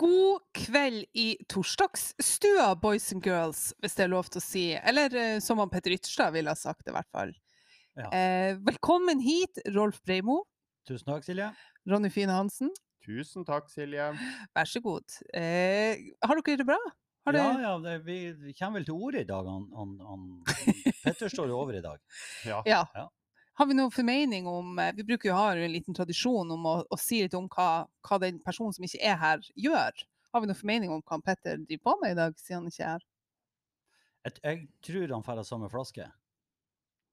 God kveld i torsdagsstua, boys and girls, hvis det er lov til å si. Eller eh, som han Petter Ytterstad ville ha sagt det, i hvert fall. Ja. Eh, velkommen hit, Rolf Breimo. Tusen takk, Silje. Ronny Fine Hansen. Tusen takk, Silje. Vær så god. Eh, har dere det bra? Har Ja, det... ja, det, vi vi kommer vel til ordet i dag. Han, han, han, Petter står jo over i dag. Ja. Ja. Ja. Har vi noen formening om eh, Vi bruker jo ha en liten tradisjon om å, å si litt om hva, hva den personen som ikke er her, gjør. Har vi noen formening om hva Petter driver på med i dag, siden han ikke er her? Jeg, jeg tror han får samme flaske.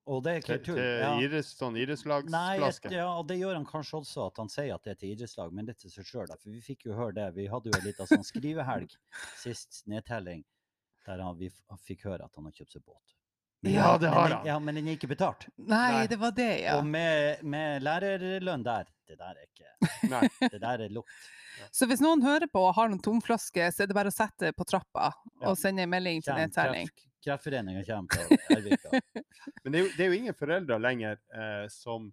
Og det er Til, tull. til Ja. idretts, sånn idrettslagsflaske. ja, og det gjør han kanskje også, at han sier at det er til idrettslag, men det er til seg sjøl. For vi fikk jo høre det. Vi hadde jo en liten sånn skrivehelg sist nedtelling, der han, vi fikk høre at han har kjøpt seg båt. Ja, det har han. Ja, men den er ikke betalt. Nei, Nei. det var det, ja. Og med, med lærerlønn der, det der er ikke Nei. Det der er lukt. Så hvis noen hører på og har noen tomflasker, så er det bare å sette det på trappa Ja. og sende en melding til Kjem, nedtelling. kreftforeninga kommer på Ervika. Men det er, jo, det er jo ingen foreldre lenger eh, som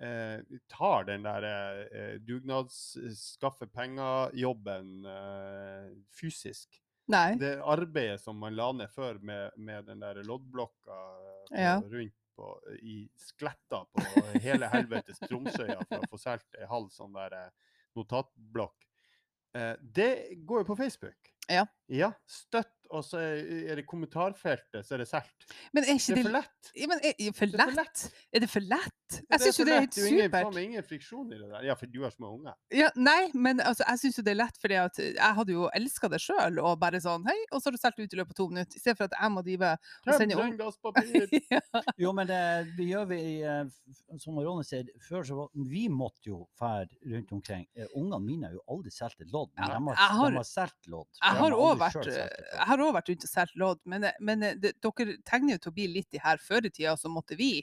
eh, tar den der eh, dugnads skaffe penger-jobben eh, fysisk. Nei. Det arbeidet som man la ned før med, med den der loddblokka Ja. rundt på, i skletta på hele helvetes Tromsøya for å få solgt ei halv sånn der eh, notatblokk. Eh, det går jo på Facebook. Ja. Ja, støtt, og så er det kommentarfeltet, så er det solgt. Men Det er for lett. ja, men er, er for lett? Er det for lett? Det Jeg syns jo det er helt jo ingen, er supert. ingen friksjon i det der. Ja, for du har små unger. Ja, nei, men altså, jeg syns jo det er lett, fordi at jeg hadde jo elska det sjøl. Og bare sånn Hei, og så har du solgt ut i løpet av to minutter. I stedet for at jeg må drive og sende trenger ja. Jo, men det det gjør vi, eh, som Ronny sier, før så var, vi måtte jo fære rundt omkring. Eh, Ungene mine har jo aldri solgt et lodd, men Ja, de har, har- har solgt lodd. Jeg har òg vært, vært rundt og solgt lodd, men, men det, dere tegner jo til å bli litt i her før i tida, så måtte vi.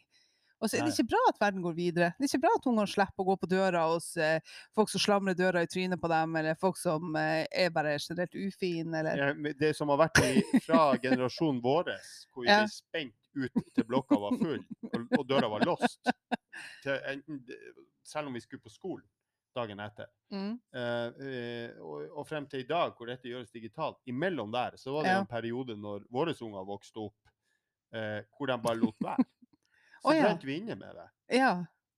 Og så er det ikke bra at verden går videre. Det er ikke bra at ungene slipper å gå på døra hos eh, folk som slamrer døra i trynet på dem, eller folk som eh, er bare generelt ufine, eller Ja, men det som har vært i, fra generasjonen vår, hvor vi Ja. ble spent ut til blokka var full og, og døra var låst, til enten, selv om vi skulle på skolen dagen etter, mm. eh, eh, og, og frem til i dag, hvor dette gjøres digitalt, imellom der, så var det Ja. en periode når våre unger vokste opp, eh, hvor de bare lot være. Så oh, ja. brente vi inne med det. Ja.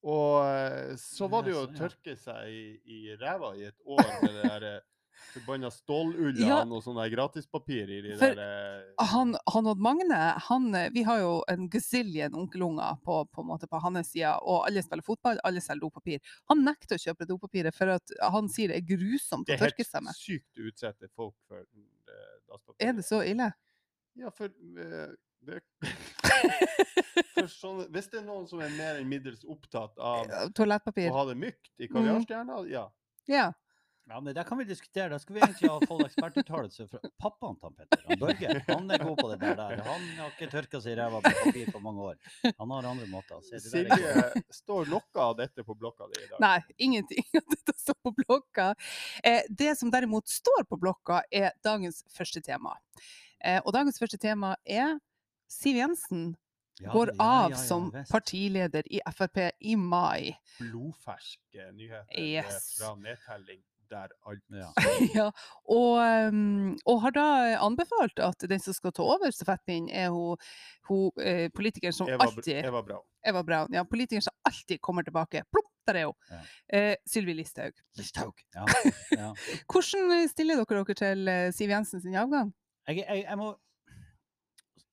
Og eh, så var det jo å tørke seg i, i ræva i et år med det der eh, forbanna stålullene Ja. og sånne gratispapir i de For der eh, Han, han Odd Magne, han, vi har jo en gazillion onkelunger på, på, på hans side, og alle spiller fotball, alle selger dopapir. Han nekter å kjøpe dopapiret, for at han sier det er grusomt å tørke seg med. Det er helt sykt å utsette folk for dasspapir. Er det så ille? Ja, for eh, det sånn, Hvis det er noen som er mer enn middels opptatt av å ha det mykt i Mm. kaviarstjerna, ja. Ja. Ja, men det kan vi diskutere. Da skulle vi egentlig ha fått ekspertuttalelse fra pappaen til Petter. Han Børge. Han er god på det der. der. Han har ikke tørka seg i ræva på papir på mange år. Han har andre måter. Er Silje, står noe av dette på blokka di i dag? Nei, ingenting av dette står på blokka. Eh, det som derimot står på blokka, er dagens første tema. Eh, og dagens første tema er Siv Jensen Ja, går ja, av ja, som visst. partileder i Frp i mai. Blodferske nyheter eh, Yes. fra nedtelling der alt Ja. ja, og, um, og har da anbefalt at den som skal ta over stafettpinnen, er hun, hun eh, politikeren som Eva, alltid Eva Braun. Eva Braun. Ja, politikeren som alltid kommer tilbake. Plopp, der er hun! Ja. Eh, Sylvi Listhaug. Listhaug. Ja, ja. Hvordan stiller dere dere til eh, Siv Jensen sin avgang? Jeg, jeg, jeg må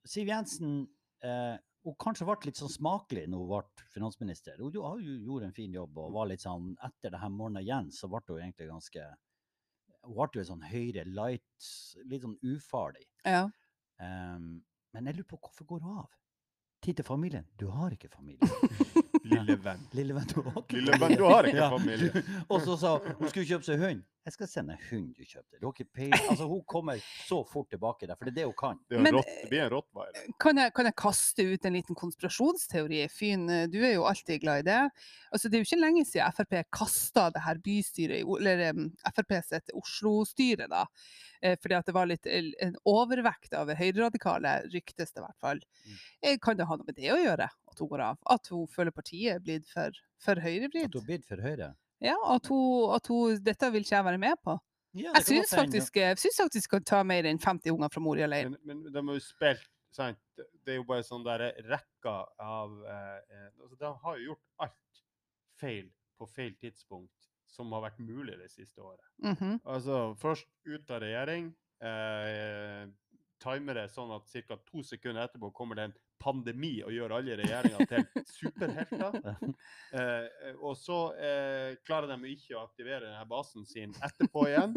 Siv Jensen eh, hun kanskje ble litt sånn smakelig når hun ble finansminister. Hun hun gjorde en fin jobb og var litt sånn Etter det her morgenen igjen så ble hun egentlig ganske Hun ble jo en sånn høyre light, litt sånn ufarlig. Ja. Um, men jeg lurer på hvorfor går hun av? Tid til familien. Du har ikke familie. Lille venn. Lille venn, du har ikke Lille venn, du har ikke Ja. familie. Og så sa hun hun skulle kjøpe seg hund. Jeg skal sende hund du kjøpte. Du har ikke peiling. Altså, hun kommer så fort tilbake der, for det er det hun kan. Det, er Men, en rott, det blir en rottweiler. Kan jeg, kan jeg kaste ut en liten konspirasjonsteori? Fyn, eh, du er jo alltid glad i det. Altså, det er jo ikke lenge siden Frp kasta det her bystyret, i O- eller um, Frp sitt Oslo-styre, da. Eh, fordi at det var litt en overvekt av høyreradikale, ryktes det i hvert fall. Mm. Eh, Kan det ha noe med det å gjøre, at hun går av? At hun føler partiet er blitt for, for At hun er blitt for høyre. Ja, at hun, at hun Dette vil ikke jeg være med på. Ja, Jeg syns faktisk, jeg syns faktisk kan ta mer enn 50 unger fra Moria leir. Men, men de har jo spilt sant? Det er jo bare sånn derre rekka av eh, eh, altså De har jo gjort alt feil på feil tidspunkt som har vært mulig det siste året. Mhm. Altså, først ut av regjering. Eh, timer det sånn at ca. to sekunder etterpå kommer det en pandemi og gjør alle regjeringer til superhelter. Eh, og så eh, klarer de ikke å aktivere denne basen sin etterpå igjen.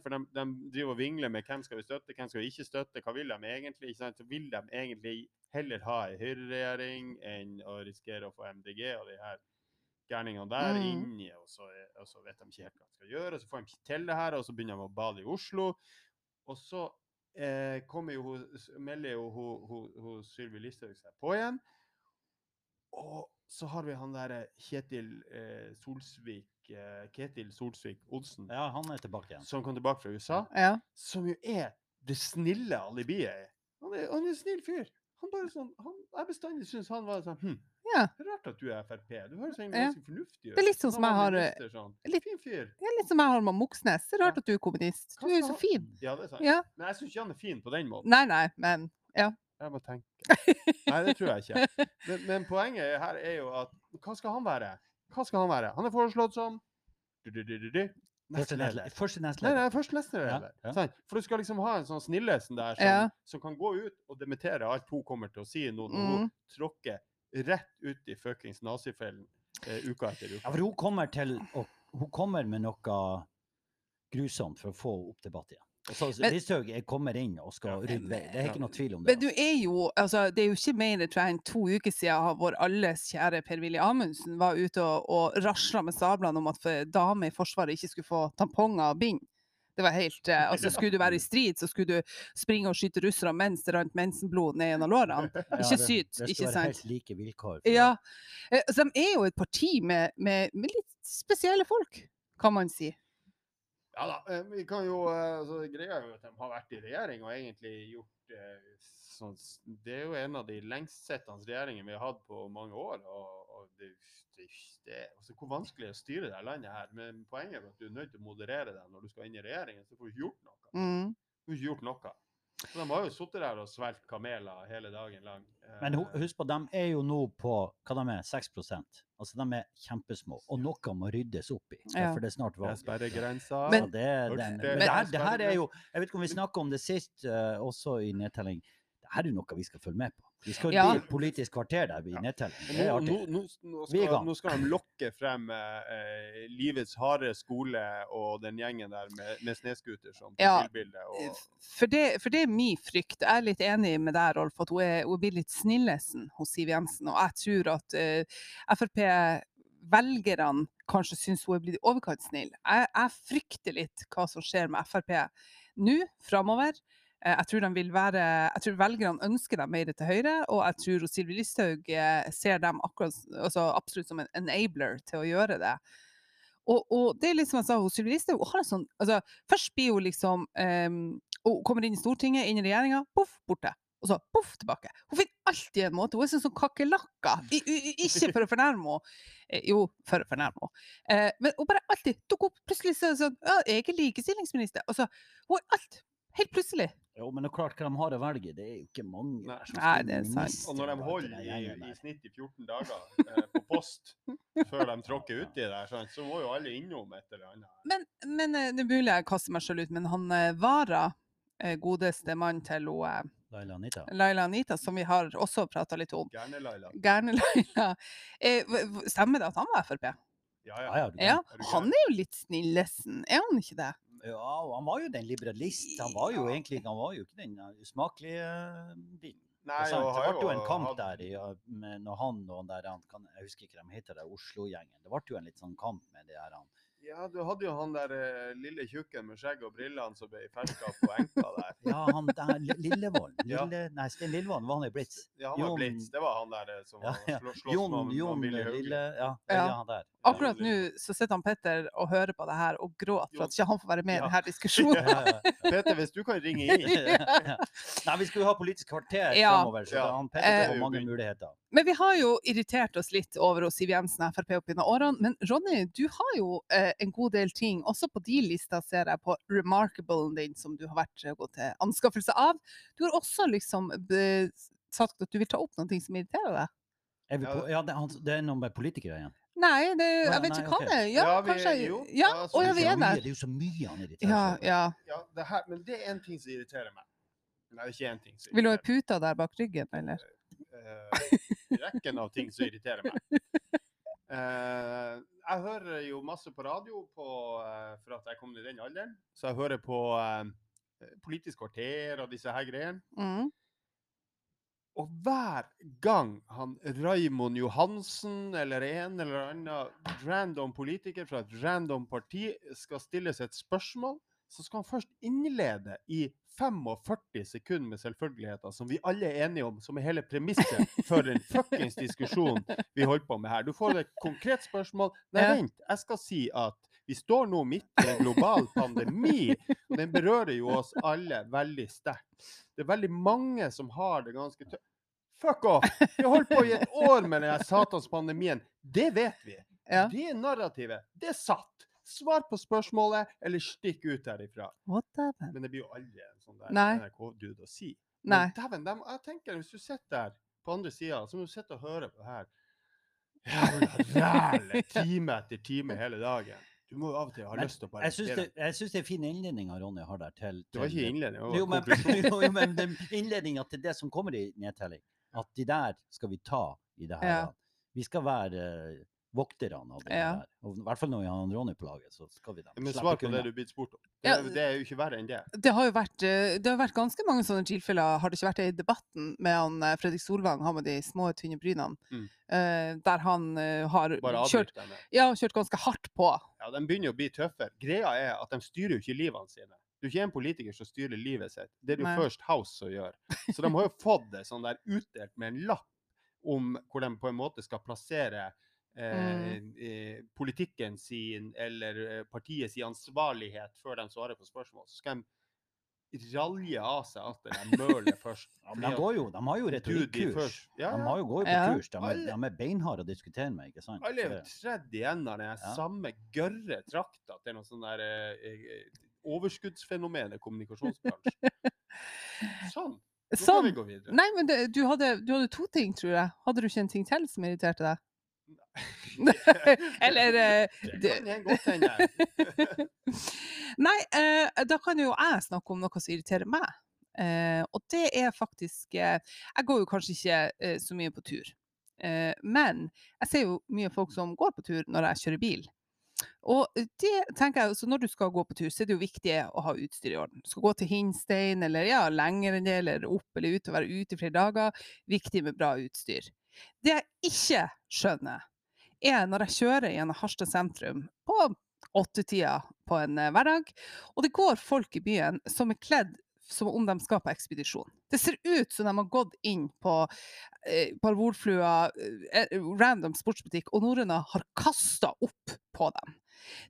For de, de driver og vingler med hvem skal vi støtte, hvem skal vi ikke støtte, hva vil de egentlig? Så vil de egentlig heller ha en høyreregjering enn å risikere å få MDG og de her gærningene der Mm. inni, og så, og så vet de ikke helt hva de skal gjøre. Så får de ikke til det her, og så begynner de å bade i Oslo. Og så eh, kommer jo, melder jo hun- hun- hun Sylvi Listhaug seg på igjen. Og så har vi han derre Kjetil eh, Solsvik eh, Ketil Solsvik Olsen, Ja, han er tilbake igjen. som kom tilbake fra USA. Ja. Som jo er det snille alibiet. Han er, han er en snill fyr. Han bare sånn, han, jeg bestandig syns han var sånn hm, Ja. Rart at du er Frp. Du høres egentlig Ja. ganske fornuftig ut. Det er litt sånn som jeg har, minister, sånn. litt- Fin fyr. Det er litt som jeg har med Moxnes. Det er rart Ja. at du er kommunist. Du er jo så fin. Ja, det er sant. Ja. Men jeg syns ikke han er fin på den måten. Nei, nei, men Jeg må tenke. Nei, det tror jeg ikke. Men, men poenget her er jo at hva skal han være? Hva skal han være? Han er foreslått som du, du, du, du, du. Første nestleder. Første nestleder. nei, først nestleder. Ja, ja. For du skal liksom ha en sånn snillesen der som, Ja. som kan gå ut og dementere alt hun kommer til å si nå når Mm. hun tråkker rett ut i fuckings nazifellen eh, uka etter Ja, uka. for hun kommer til og, Hun kommer med noe grusomt for å få opp debatt igjen. Og så Listhaug er- kommer inn og skal rydde vei. Det er ikke noe tvil om det. Men du er jo, altså, det er jo ikke mer tror jeg, enn to uker siden vår alles kjære Per-Willy Amundsen var ute og, og rasla med sablene om at damer i Forsvaret ikke skulle få tamponger og bind. Det var helt, eh, altså Skulle du være i strid, så skulle du springe og skyte russere mens det rant mensenblod ned gjennom lårene. Ja, ikke det- sykt, Det ikke skal være sant? helt like vilkår. for Ja, eh, så de er jo et parti med, med, med litt spesielle folk, kan man si. Ja da, eh, vi kan jo eh, altså, Greia er jo at de har vært i regjering og egentlig gjort eh, sånn s- Det er jo en av de lengstsittende regjeringene vi har hatt på mange år. og, og det, det, det, altså, Hvor vanskelig er det å styre det landet her? Men poenget er at du er nødt til å moderere deg når du skal inn i regjeringen. Så får du ikke gjort noe. Mm. Du får ikke gjort noe. Så de har jo sittet der og svelget kameler hele dagen lang. Eh, Men husk på, de er jo nå på hva de er, 6 Altså de er kjempesmå. Og noe må ryddes opp i. Ja. For det er snart valg. sperregrensa. Men- det, den, men Men- det, her, det her er jo Jeg vet ikke om vi snakka om det sist, uh, også i nedtelling. Det her er jo noe vi skal følge med på. Vi skal Ja. bli et politisk kvarter der vi Ja. nedtelling. Og Det er Nå, nå, nå, nå, skal, de lokke frem eh, eh, livets harde skole og den gjengen der med, med snøscooter som Ja. profilbilde. Og, For det, for det er min frykt. Jeg er litt enig med deg, Rolf, at hun er, hun blir litt snillesen hos Siv Jensen. Og jeg tror at eh, Frp-velgerne kanskje syns hun er blitt i overkant snill. Jeg, jeg frykter litt hva som skjer med Frp nå framover. Eh, Jeg tror, vil være, jeg tror velgerne ønsker dem mer til høyre, og jeg tror Sylvi Listhaug eh, ser dem akkurat, altså absolutt som en enabler til å gjøre det. Og, og det er litt som jeg sa, Sylvi Listhaug har en sånn altså, Først blir hun liksom um, Hun kommer inn i Stortinget, inn i regjeringa, poff, borte. Og så poff, tilbake. Hun finner alltid en måte. Hun er sånn som kakerlakker. Ikke for å fornærme henne. Eh, Jo, for å fornærme henne. Men hun bare alltid dukker opp. Plutselig så er hun sånn Ja, jeg er likestillingsminister. Altså, hun er alt. Helt plutselig. Jo, men det er klart hva de har å velge. Det er jo ikke mange. Nei. der Nei, det er sant. og når de holder i, i snitt i 14 dager eh, på post før de tråkker uti der, sant, så må jo alle innom et eller annet. Men, men eh, det er mulig jeg kaster meg selv ut, men han eh, Vara, eh, godeste mann til hun, eh, Laila Anita. Laila Anita, som vi har også prata litt om, Gærne-Laila. Gærne-Laila, eh, v- v- stemmer det at han var Frp? Ja, Ja, ja. ja, du Er du han er jo litt snillesen, er han ikke det? Ja, og han var jo den liberalist. Han var jo Ja. egentlig han var jo ikke den eh, usmakelige bilen. biten. Nei, Det, det ble jo en kamp der ja, med når han og han der han kan, Jeg husker ikke hva de heter, det Oslo-gjengen. Det ble jo en litt sånn kamp med det her. Han. Ja, du hadde jo han der eh, lille tjukken med skjegg og brillene som ble ferska på enka der. Ja, han der Lillevold. Lille, Ja. Nei, Sten Lillevold var han i Blitz. Ja, han var Jon- Blitz. Det var han der eh, som Ja, ja. slå- slåss Jon, med Jon, Jon. Lille Ja, Ja. ja. han der. Akkurat nå så sitter han Petter og hører på det her og gråter for at ikke han får være med i denne diskusjonen. Peter, hvis du kan ringe inn Nei, vi skulle jo ha Politisk kvarter Ja. fremover, så han Petter Eh, får mange muligheter. Men vi har jo irritert oss litt over Siv Jensen og Frp opp gjennom årene. Men Ronny, du har jo eh, en god del ting, også på de lista ser jeg på Remarkable-en din, som du har vært eh, gått til anskaffelse av. Du har også liksom sagt at du vil ta opp noen ting som irriterer deg. Er vi Ja, på, ja, det er noe med politikere igjen. Nei, det, jeg vet nei, ikke hva okay. det er. Ja, Ja, vi- kanskje. jo, Ja, ja, så å, ja, vi vi det, der. det er jo så mye han irriterer Ja, ja. Ja, det her, men det er en ting som irriterer meg. Nei, det er ikke én ting som Vil du ha puta der bak ryggen, eller? Uh, rekken av ting som irriterer meg. Uh, jeg hører jo masse på radio på, uh, for at jeg kom i den alderen. Så jeg hører på Politisk kvarter og disse her greiene. Mm. Og hver gang han Raimond Johansen eller en eller annen random politiker fra et random parti skal stilles et spørsmål, så skal han først innlede i 45 sekunder med selvfølgeligheter som vi alle er enige om, som er hele premisset for den fuckings diskusjonen vi holder på med her. Du får et konkret spørsmål. Nei, vent. Jeg skal si at vi står nå midt i en global pandemi, og den berører jo oss alle veldig sterkt. Det er veldig mange som har det ganske tøft. Fuck off! Vi har holdt på i et år med den satans pandemien. Det vet vi. Ja. Det narrativet, det er satt. Svar på spørsmålet, eller stikk ut herifra. Men det blir jo aldri en sånn der. NRK-dude å si. Nei. Men dæven, dem- jeg tenker hvis du sitter der på andre sida, så må du sitte og høre på det her jævla rælet time etter time hele dagen. Du må jo av og til ha Men lyst til å bare Jeg syns det, det er fin innledning av Ronny har der til, Det var ikke innledning, det Jo, men, konklusjon. jo, men innledninga til det som kommer i nedtelling, at de der skal vi ta i det her. Ja. Vi skal være vokterne av det Ja. her. Og I hvert fall når vi har han Ronny på laget, så skal vi dem. Men svar på det du blir spurt om. Det, Ja. det er jo ikke verre enn det. Det har jo vært, eh, det har vært ganske mange sånne tilfeller, har det ikke vært det i debatten med han eh, Fredrik Solvang, han med de små, tynne brynene, Mm. eh, der han har kjørt, ja, kjørt ganske hardt på. Ja, de begynner å bli tøffere. Greia er at de styrer jo ikke livene sine. Du er ikke en politiker som styrer livet sitt. Det er det jo First House som gjør. Så de har jo fått det sånn der utdelt med en lapp om hvor de på en måte skal plassere Mm. eh, politikken sin eller eh, partiet sin ansvarlighet før de svarer på spørsmål. Så skal de ralje av seg at de møler først. Ja, de, går jo, de har jo Dude, de retorikkurs. først- Ja, De har jo går jo på Ja. kurs. De er, Alle- de er beinharde å diskutere med, ikke sant? Alle er jo tredd igjen av den Ja. samme gørre trakta til noe sånn der eh, eh, overskuddsfenomen i kommunikasjonsbransjen. Sånn. Nå kan Sånn. vi gå videre. Nei, men det, du, hadde, du hadde to ting, tror jeg. Hadde du ikke en ting til som irriterte deg? Eller eh, Det kan godt hende. Nei, eh, da kan jo jeg snakke om noe som irriterer meg. Eh, og det er faktisk Jeg går jo kanskje ikke så mye på tur. Men jeg ser jo mye folk som går på tur når jeg kjører bil. Og det tenker jeg, så når du skal gå på tur, så er det jo viktig å ha utstyr i orden. Du skal gå til Hinstein, eller ja, lenger enn det, eller opp eller ut og være ute i flere dager. Viktig med bra utstyr. Det jeg ikke skjønner, er når jeg kjører gjennom Harstad sentrum på åttetida på en eh, hverdag, og det går folk i byen som er kledd som om de skal på ekspedisjon. Det ser ut som de har gått inn på eh, Parvolflua, eh, random sportsbutikk, og norrøna har kasta opp på dem.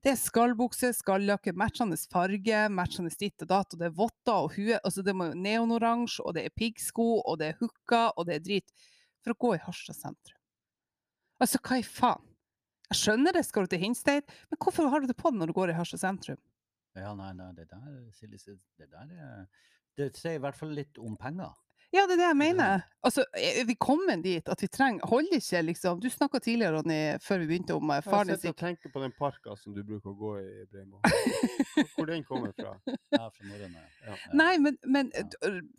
Det er skallbukse, skalljakke, matchende farge, matchende ditt og datt, og det er votter og hue. Altså det er neonoransje, og det er piggsko, og det er hooker, og det er drit. For å gå i Harstad sentrum. Altså, hva i faen? Jeg skjønner det, skal du til Hinstein, men hvorfor har du det på når du går i Harstad sentrum? Ja, nei, nei, det der, Silje, det der er Det sier i hvert fall litt om penger. Ja, det er det jeg mener. Altså, er vi kommet dit at vi trenger Holder ikke, liksom Du snakka tidligere, Ronny, før vi begynte, om eh, faren din sitter og tenker på den parka som du bruker å gå i, Breimo. Hvor- den kommer fra. Ja, fra Norge, Ja. Ja. Nei, men, men Ja.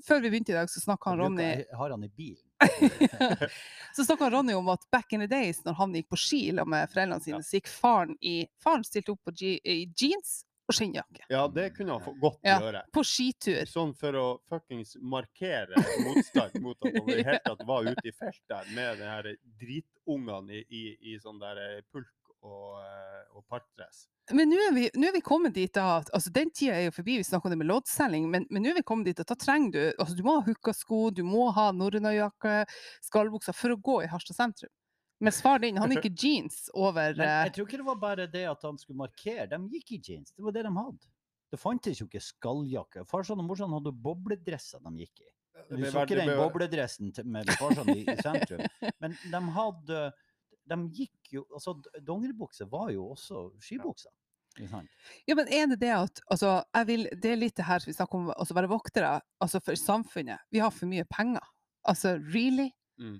før vi begynte i dag, så snakka han Ronny har han i bilen. Så snakka Ronny om at back in the days, når han gikk på ski med foreldrene sine, så gikk faren i Faren stilte opp je, i jeans og skinnjakke. Ja, det kunne han godt Ja. gjøre. På skitur. Sånn for å fuckings markere motstand mot at han i det hele tatt var ute i felt der med de her dritungene i, i, i sånn der pulk og, eh, og parkdress. Men nå er, vi, nå er vi kommet dit da at altså Den tida er jo forbi, vi snakker om det med loddselging, men, men nå er vi kommet dit at da trenger du altså Du må ha hooka sko, du må ha norrønajakke, skallbukser for å gå i Harstad sentrum. Mens far din, han gikk i jeans over Men eh, jeg tror ikke det var bare det at han skulle markere. De gikk i jeans. Det var det de hadde. Det fantes jo ikke skalljakke. Farsan og morsan hadde bobledresser de gikk i. Du så ikke den bobledressen til- med farsan i, i sentrum. Men de hadde De gikk jo Altså, dongeribukse var jo også skibukser. Ja, men er det det at altså, jeg vil, Det er litt det her vi snakker om å altså, være voktere altså for samfunnet. Vi har for mye penger. Altså, really? Mm.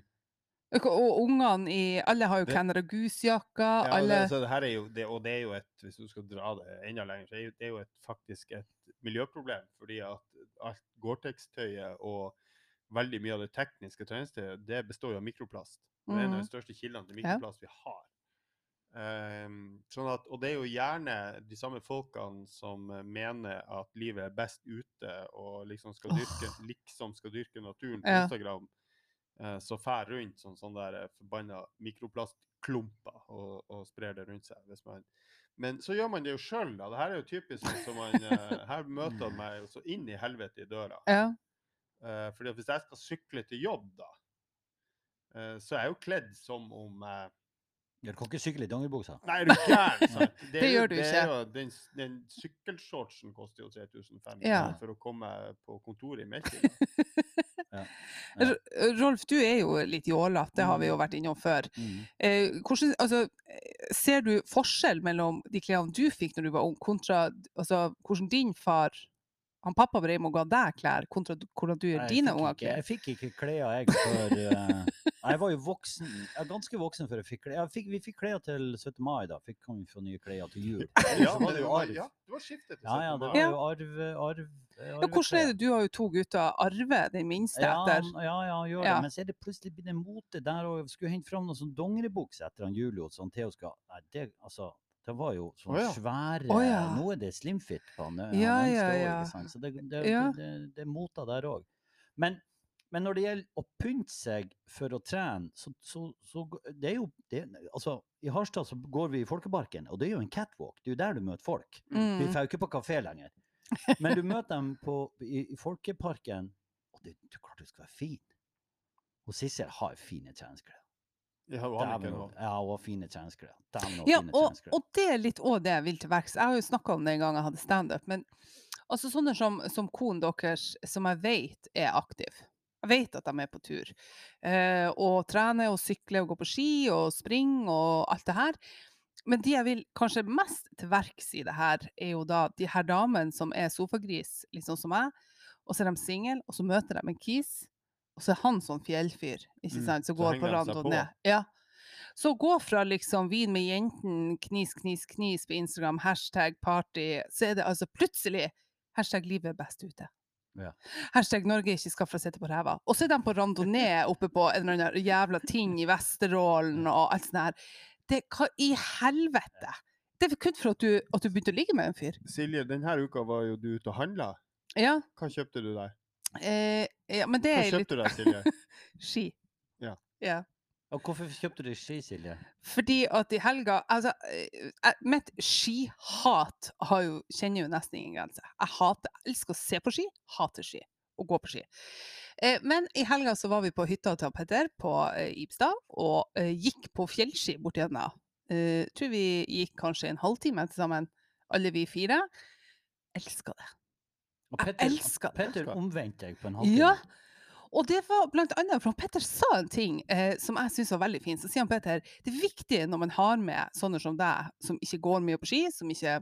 Og, ungene i Alle har jo Canada Goose-jakker. Ja, alle det, så det her er jo, det, og det er jo et, hvis du skal dra det enda lenger, så er det jo et, faktisk et miljøproblem. Fordi at alt Gore-Tex-tøyet og veldig mye av det tekniske treningstøyet, det består jo av mikroplast. Det er en av de største kildene til Ja. mikroplast vi har. Um, sånn at, og det er jo gjerne de samme folkene som eh, mener at livet er best ute og liksom skal dyrke, liksom skal dyrke naturen på Ja. Instagram, eh, så fær rundt som sånne der forbanna mikroplastklumper og, og sprer det rundt seg. Hvis man, men så gjør man det jo sjøl, da. Det her er jo typisk sånn som man eh, Her møter han meg så inn i helvete i døra. Ja. Eh, fordi at hvis jeg skal sykle til jobb, da, eh, så er jeg jo kledd som om eh, Du kan ikke sykle i dongeribuksa. Nei, er du gæren? Det, Det gjør du det ikke. Er jo, den, den sykkelshortsen koster jo 3500 Ja. for å komme på kontoret i Melkøya. Ja. ja. Rolf, du er jo litt jålete, det har vi jo vært innom før. Mm. Eh, hvordan, altså, ser du forskjell mellom de klærne du fikk når du var ung, kontra altså, hvordan din far han pappa Breimo ga deg klær, kontra hvordan du gjør dine unger klær? Jeg fikk ikke klær, jeg, før uh, Jeg var jo voksen. Jeg er ganske voksen før jeg fikk klær. Jeg fikk, vi fikk klær til 17. mai, da. Fikk, kan vi få nye klær til jul. Ja, var det det jo var, arv. ja, du har skiftet til Ja, ja, det var jo arv, arv, Ja, hvordan er det, du har jo to gutter, Arve, den minste, etter Ja, ja, ja, gjør gjør Ja. det. Men så er det plutselig blitt en mote der og skulle hente fram noen sånn dongeribukse etter han Julio. Sånn Theo skal Nei, det altså det var jo sånn oh, ja. svære oh, ja. Nå er det slimfit på han. Ja, ja, ja. Så det, det, det, det, er moter der òg. Men, men når det gjelder å pynte seg for å trene, så, så, så det er jo det, Altså, i Harstad så går vi i Folkeparken, og det er jo en catwalk. Det er jo der du møter folk. Vi mm. får jo ikke på kafé lenger. Men du møter dem på, i, i Folkeparken, og det, det er klart du skal være fin. Og Sissel har fine treningsklær. Ja, og Dæven og- fine treningsklær. Ja, fine og, og det er litt òg det jeg vil til verks. Jeg har jo snakka om det en gang jeg hadde standup, men altså sånne som, som konen deres, som jeg vet er aktiv. Jeg vet at de er på tur. Eh, og trener og sykler og går på ski og springer og alt det her. Men de jeg vil kanskje mest til verks i det her, er jo da de her damene som er sofagris, litt sånn som meg. Og så er de single, og så møter de en kis, og så er han sånn fjellfyr, ikke Mm, sant, som så går på rand og ned. Ja. Så gå fra liksom vin med jenten, knis, knis, knis på Instagram, hashtag party, så er det altså plutselig hashtag livet er best ute. Ja. Hashtag Norge ikke å sitte på ræva. Og så er de på randonee oppe på en eller annen jævla ting i Vesterålen og alt sånt her. Det, hva i helvete? Det er kun for at du, at du begynte å ligge med en fyr. Silje, denne uka var jo du ute og handla. Ja, Hva kjøpte du der? Eh, ja men det Hva er litt kjøpte du deg, Silje? ski. Ja. ja. Og hvorfor kjøpte du deg ski, Silje? Fordi at i helga altså, eh, eh, Mitt skihat har jo, kjenner jo nesten ingen grense. Jeg hater, jeg elsker å se på ski, hater ski. Og gå på ski. Eh, men i helga så var vi på hytta til Petter på eh, Ibstad, og eh, gikk på fjellski borti gjennom. Eh, tror vi gikk kanskje en halvtime til sammen, alle vi fire. Elska det. Og Jeg elsker. Petter omvendte deg på en halvtime. Ja, og det var blant annet, for Petter sa en ting eh, som jeg syns var veldig fint. Så sier han Petter, det er viktig når man har med sånne som deg, som ikke går mye på ski, som ikke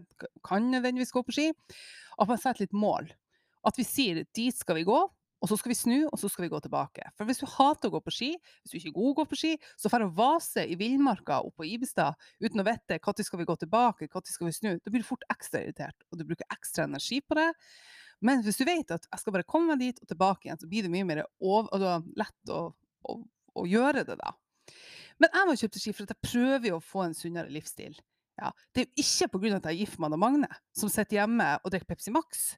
kan nødvendigvis gå på ski, at man setter litt mål. At vi sier dit skal vi gå, og så skal vi snu, og så skal vi gå tilbake. For hvis du hater å gå på ski, hvis du ikke er god å gå på ski, så får du vase i villmarka oppe på Ibestad uten å vite når skal vi gå tilbake, når skal vi snu. Da blir du fort ekstra irritert, og du bruker ekstra energi på det. Men hvis du vet at jeg skal bare komme meg dit og tilbake igjen, så blir det mye mer over, og da lett å, å, å gjøre det, da. Men jeg må kjøpe ski for at jeg prøver å få en sunnere livsstil. Ja, det er jo ikke pga. at jeg er gift med Anna Magne, som sitter hjemme og drikker Pepsi Max.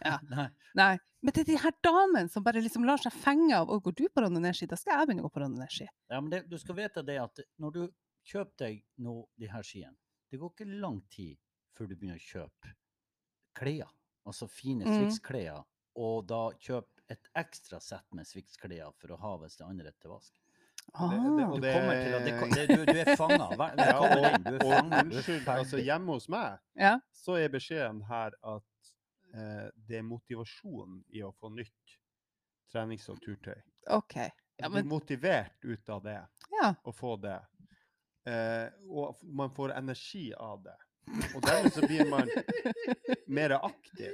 Ja. Nei. Nei, men det er de her damene som bare liksom lar seg fenge av «Å, Går du på randonee-ski, da skal jeg begynne å gå på randonee-ski. Ja, men det, du skal vite det at når du kjøper deg nå de her skiene, det går ikke lang tid før du begynner å kjøpe klær. Altså fine Mm. Swix-klær, og da kjøp et ekstra sett med Swix-klær for å ha hvis det andre er til vask. Ah. det- og Du det- kommer til at det, det, du, du er fanga. Ja. Du og. Du unnskyld, altså hjemme hos meg Ja. så er beskjeden her at eh, det er motivasjon i å få nytt trenings- og turtøy. OK. Ja, Du er motivert ut av det, ja. å få det. Eh, og man får energi av det. Og dermed så blir man mer aktiv.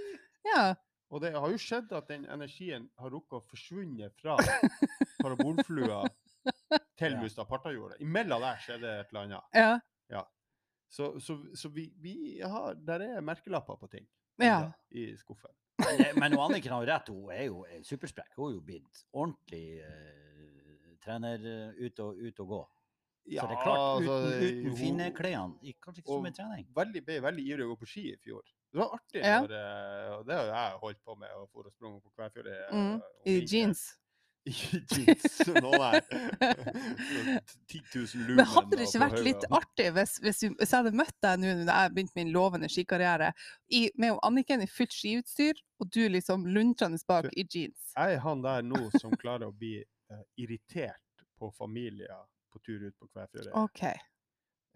ja. Og det har jo skjedd at den energien har rukket å forsvunne fra parabolflua til Ja. Mustad Partajordet. Imellom der skjedde et eller annet. Ja. Så, så, så vi, vi har Der er merkelapper på ting Ja. i skuffen. Men, det- men Anniken har jo rett, hun er jo er supersprek. Hun er jo blitt ordentlig uh, trener eh, ut og, ut og gå. Så det er klart, altså, uten, uten hun- fine klærne, kanskje ikke så mye trening. veldig, ble veldig ivrig å gå på ski i fjor. Det var artig. Ja. Når, eh, og det har jeg holdt på med, og for og sprunget på Kvæfjordet. Mm. I jeans. I jeans. Nå nei. 10 000 lumen. Men hadde det ikke vært litt artig hvis, hvis, du, hvis jeg hadde møtt deg nå når jeg begynte min lovende skikarriere, i, med Anniken i fullt skiutstyr, og du liksom luntrende bak i jeans? Jeg er han der nå som klarer å bli uh, irritert på familier på tur ut på Kvæfjordet. Okay.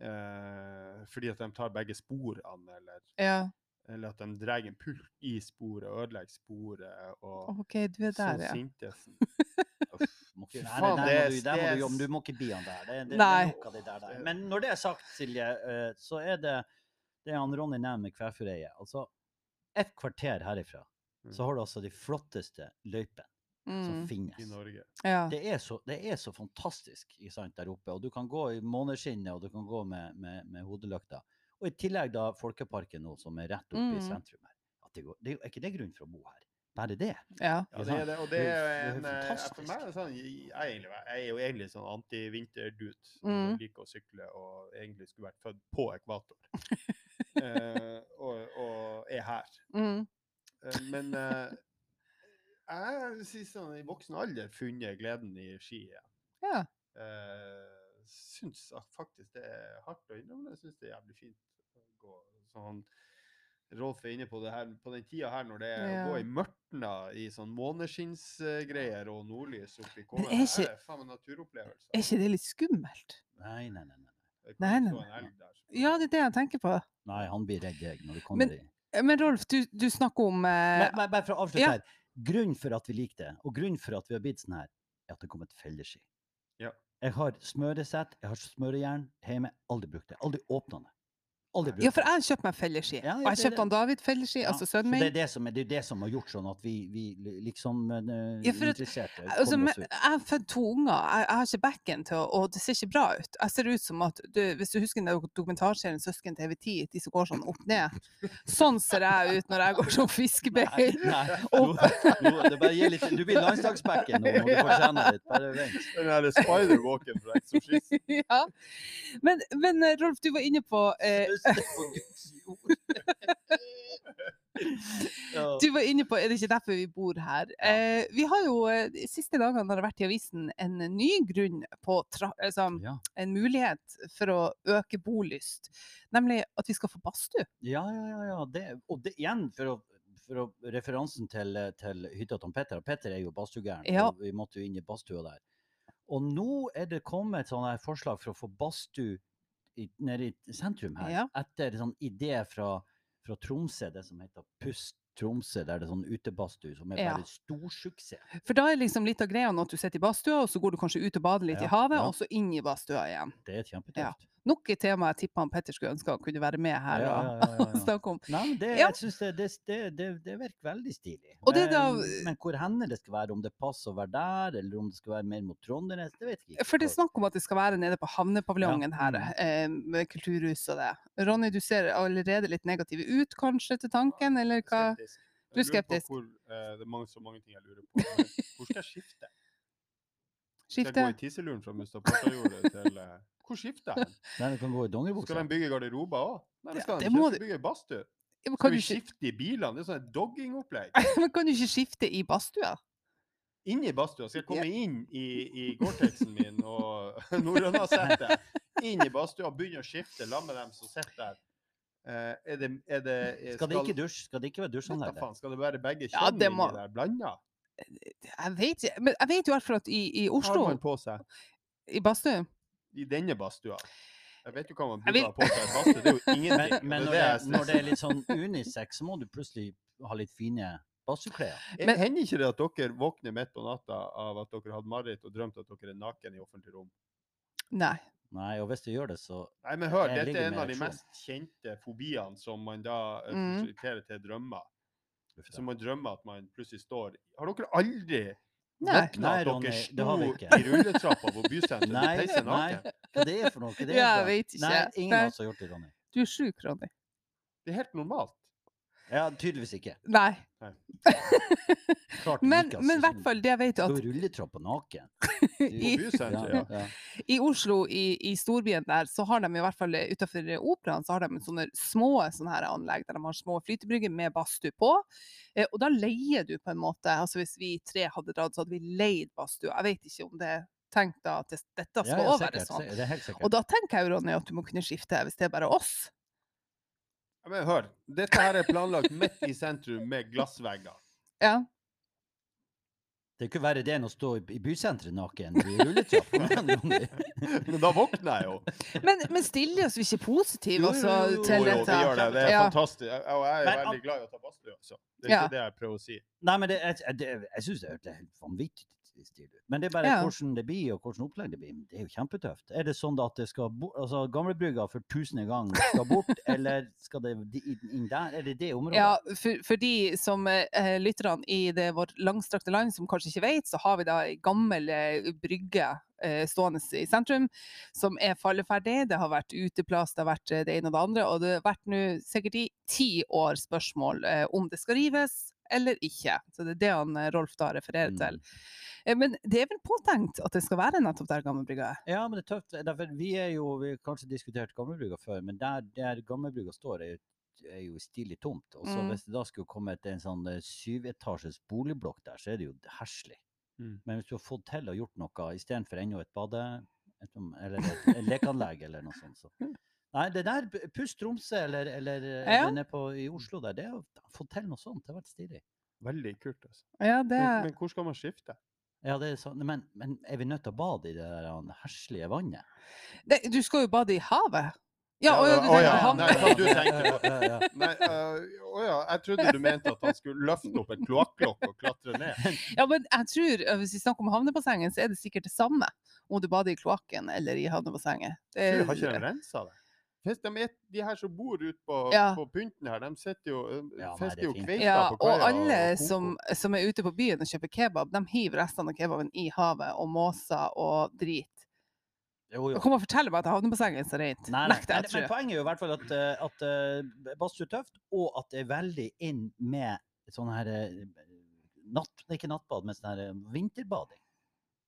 Eh, fordi at de tar begge sporene, eller, Ja. eller at de drar en pult i sporet og ødelegger sporet. Og OK, du er der, så ja. sintesen. Uff, må ikke, nei, faen, der, må du, der må du du må ikke bli han der. Det, det, det er det der, der. Men når det er sagt, Silje, eh, så er det det han Ronny nevner med Kvæfjordeiet. Altså, et kvarter herifra så har du altså de flotteste løypene som Mm. finnes. i Norge. ja. Det er, så, det er så fantastisk ikke sant, der oppe. Og du kan gå i måneskinnet, og du kan gå med, med, med hodelykta. Og i tillegg da Folkeparken nå, som er rett oppe i Mm. sentrum her. At det går, det er, ikke det grunn for å bo her? Bare det. ja. Ja, det er det, og det er jo- en, er eh. For meg er det sånn, jeg, er egentlig, jeg er jo egentlig sånn anti-vinterdude. Mm. som Liker å sykle og egentlig skulle vært født på ekvator. eh, og, og er her. Mm. Eh, men eh, jeg har sist sånn, i voksen alder funnet gleden i ski igjen. ja. Uh, syns at faktisk det er hardt å innrømme. Jeg syns det er jævlig fint å gå. Sånn, Rolf er inne på det her på den tida her når det er å gå i mørtna i sånn måneskinnsgreier og nordlys oppi Men Det er Det ikke- er faen meg naturopplevelse. Er ikke det litt skummelt? Nei, nei, nei. nei. Det Nei, nei, nei. der. Ja, det er det jeg tenker på. Nei, han blir redd jeg når det kommer Men- i Men Rolf, du, du snakker om eh, Men, men bare for å avslutte ja. her. Grunnen for at vi liker det, og grunnen for at vi har blitt sånn her, er at det kom et felleski. Ja. Jeg har smøresett, jeg har smørejern hjemme. Aldri brukt det. Aldri åpna det. Aldri brukt Ja, for jeg har kjøpt meg felleski. Ja, ja, og jeg kjøpte han David felleski, Ja, altså Så sønnen det er min. det som, det er det som har gjort sånn at vi, vi liksom uh, Ja, for at- interesserte Altså, men, jeg har født to unger, jeg, jeg har ikke backen til å Og det ser ikke bra ut. Jeg ser ut som at du, Hvis du husker den dokumentarserien 'Søsken TV10', de som går sånn opp ned. Sånn ser jeg ut når jeg går som fiskebein. Nei, Og- nå- nå- det bare gir litt, du blir landslagsbacken nå når du får kjenne litt. Bare vent. Den der spider-walken fra Exorcist. ja. men, men eh, Rolf, du var inne på eh, Søster på Guds jord. Du var inne på, er det ikke derfor vi bor her? Eh, vi har jo eh, de siste dagene har det vært i avisen en ny grunn på altså, Ja. en mulighet for å øke bolyst, nemlig at vi skal få badstue. Ja, ja, ja. ja. Det, og det, igjen, for å, for å referansen til, til hytta til Petter. Petter er jo badstuegæren, Ja. og vi måtte jo inn i badstua der. Og nå er det kommet et sånt forslag for å få badstue i- nede i sentrum her. Ja. Etter sånn idé fra, fra Tromsø, det som heter Pust Tromsø, der det er sånn utebadstue som er Ja. bare storsuksess. For da er liksom litt av greia at du sitter i badstua, og så går du kanskje ut og bader litt Ja, i havet, ja. og så inn i badstua igjen. Det er kjempetøft. Nok et tema jeg tipper Petter skulle ønske han kunne være med her Ja, og, ja, ja, ja, ja. snakke om. Nei, det, Ja. jeg synes det, det, det, det, det virker veldig stilig. Og det da- men, men hvor hender det skal være, om det passer å være der, eller om det skal være mer mot Trondenes, det vet jeg ikke. For det er snakk om at det skal være nede på havnepaviljongen Ja, her, mm. eh, med kulturhus og det. Ronny, du ser allerede litt negativ ut kanskje til tanken, eller hva? Skeptisk. Du er skeptisk. Hvor, uh, det er mange, så mange ting jeg lurer på. Hvor skal jeg skifte? Skal jeg gå i tisseluren fra Mustapakajordet til eh, Hvor skifter hen? Nei, du kan gå i Skal den de bygge garderober òg? Nei, det skal de ikke. bygge badstue. Ja, Skal vi skifte i bilene? Det er sånn doggingopplegg. men kan du ikke skifte i badstua? i badstua. Skal jeg komme inn i, i Gore-Texen min og Norrøna-settet? Inn i badstua begynne å skifte sammen med dem som sitter der. Uh, er det, er det er, Skal det ikke dusj? Skal det ikke være dusjanlegg skal det være begge Ja, kjønn det må- der blanda? Jeg vet ikke, men jeg vet i hvert fall at i, i Oslo, har man på seg i badstue i denne badstua? Jeg vet jo hva man burde ha på seg i badstue. Det er jo ingenting. Men, men når, det er når det er litt sånn unisex, så må du plutselig ha litt fine Badsklær. Eh, Men- Hender ikke det at dere våkner midt på natta av at dere hadde mareritt og drømt at dere er naken i offentlig rom? Nei. Nei, og hvis du gjør det, så Nei, men hør, dette er en av de mest kjente fobiene som man da eh, Mm. til drømmer. Så man drømmer at man plutselig står Har dere aldri Nei. våkna Nei, Ronny, dere det har vi i ikke. rulletrappa på bysenteret Nei, og peisa nei. naken? Hva det er for noe? Det er Ja, jeg vet ikke. Nei, ingen Nei. av oss har gjort det, Ronny. Du er sjuk, Ronny. Det er helt normalt. Ja, tydeligvis ikke. Nei. Klart Men, i altså, hvert fall, det jeg vet, at i rulletrappa naken. I- ja. ja. i Oslo, i, i storbyen der, så har de i hvert fall utenfor operaen så har de sånne små sånne her anlegg der de har små flytebrygger med badstue på. Eh, og da leier du på en måte altså Hvis vi tre hadde dratt, så hadde vi leid badstue. Jeg vet ikke om det tenkt at dette skal Ja, ja, sånn. sikkert, er helt sikkert. Og da tenker jeg Ronny, at du må kunne skifte hvis det er bare oss. Ja, Men hør, dette her er planlagt midt i sentrum med glassvegger. Ja. Det er ikke verre det enn å stå i, i bysenteret naken i rulletrappa. Men, da våkner jeg jo. Men, men stiller oss vi ikke positive jo, altså, jo, jo, Jo, dette? jo, vi gjør det. Det er Ja. fantastisk. Og jeg er Men, veldig glad i å ta badstue, altså. Det er Ja. ikke det jeg prøver å si. Nei, men det, jeg, det, jeg syns det er helt vanvittig stilig ut. Men det er bare Ja. hvordan det blir, og hvordan opplegg det blir. Det er jo kjempetøft. Er det sånn at det skal bort, altså Gamlebrygga for tusende gang skal bort, eller skal det inn der? Er det det området? Ja, for, for de som eh, lytterne i det vårt langstrakte land som kanskje ikke vet, så har vi da ei gammel eh, brygge eh, stående i sentrum som er falleferdig. Det har vært uteplass, det har vært eh, det ene og det andre, og det har vært nå sikkert i ti år spørsmål om det skal rives eller ikke. Så det er det han eh, Rolf da refererer Mm. til. Eh, Men det er vel påtenkt at det skal være nettopp der Gammelbrygga er? Ja, men det er tøft. Derfor, vi er jo, vi har kanskje diskutert Gamlebrygga før, men der, der Gamlebrygga står, er, jo- er jo stilig tomt. Og så Mm. hvis det da skulle komme til en sånn eh, syvetasjes boligblokk der, så er det jo herselig. Mm. Men hvis du har fått til og gjort noe istedenfor ennå et bade, et, eller et, et lekeanlegg eller noe sånt, så Nei, det der, Puss Tromsø eller, eller ja. Ja. nede på, i Oslo der, det å få til noe sånt, det har vært stilig. Veldig kult, altså. Ja, det Men, men hvor skal man skifte? Ja, det er sånn, men, men er vi nødt til å bade i det der herslige vannet? Det, Du skal jo bade i havet. Ja, å ja, du å tenker ja, hav- nei, hva du tenkte på. Ja, ja, ja. Nei, å ja, jeg trodde du mente at han skulle løfte opp et kloakklokk og klatre ned. Ja, men jeg tror, øh, hvis vi snakker om havnebassenget, så er det sikkert det samme om du bader i kloakken eller i havnebassenget. Det, du, har ikke rensa det? Hvis de, et, de her som bor ute på, Ja. på pynten her, de sitter jo, Ja, nei, det er jo kveita ja, på og alle og som, som er ute på byen og kjøper kebab, de hiver restene av kebaben i havet og måser og drit. Jo, jo. Kommer og fortell meg at havnebassenget er så rent. Nei, nei. Nekter Men, jeg, men poenget er jo i hvert fall at, at uh, badstue tøft, og at det er veldig inn med sånn her natt, Ikke nattbad, men sånn her vinterbading.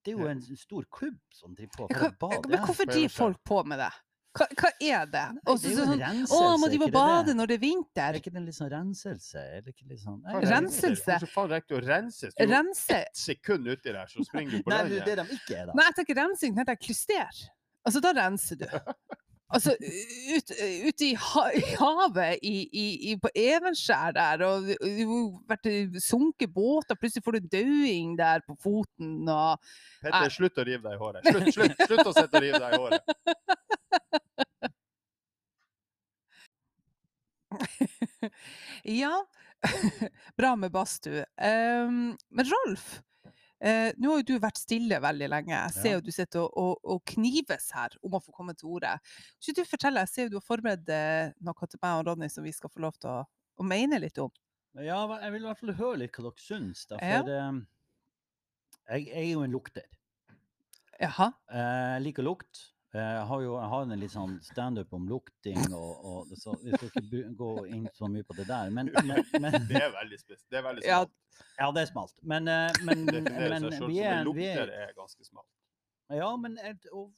Det er jo en stor klubb som driver på med bade. Men hvorfor driver folk på med det? Hva, hva er det? Og det så er jo sånn, renselse, å, må de er må bade det? når det er Er vinter? ikke det litt sånn renselse? Er det ikke litt sånn Nei, er Renselse? Hvorfor Hvordan faen rekker du å rense? Du er Rense? ett sekund uti der, så springer du på Nei, det er det de ikke er, da. Nei, jeg tenker rensing, tenker jeg klyster. Altså, da renser du. Altså, ut, ute i, ha, i havet i, i, i, på Evenskjær der, og du du har vært sunket båter, plutselig får du dauing der på foten, og Petter, slutt å rive deg i håret. Slutt, slutt, slutt å sitte og rive deg i håret. Ja, bra med badstue. Um, men Rolf, uh, nå har jo du vært stille veldig lenge. Jeg ser Ja. du sitter og, og, og knives her om å få komme til orde. Kan ikke du fortelle, jeg ser jo du har forberedt eh, noe til meg og Ronny som vi skal få lov til å, å mene litt om. Ja, jeg vil i hvert fall høre litt hva dere syns. Da, Ja. for eh, jeg, jeg er jo en lukter. Jaha. Eh, Jeg liker lukt. Eh, Jeg har jo jeg har en litt sånn standup om lukting, og, og så vi skal ikke gå inn så mye på det der. Men, men, men Det er veldig spes. Det er veldig Ja, smalt. Ja, det er smalt. Men, eh, men, men vi som er, lukter er er ganske smalt. Ja, men og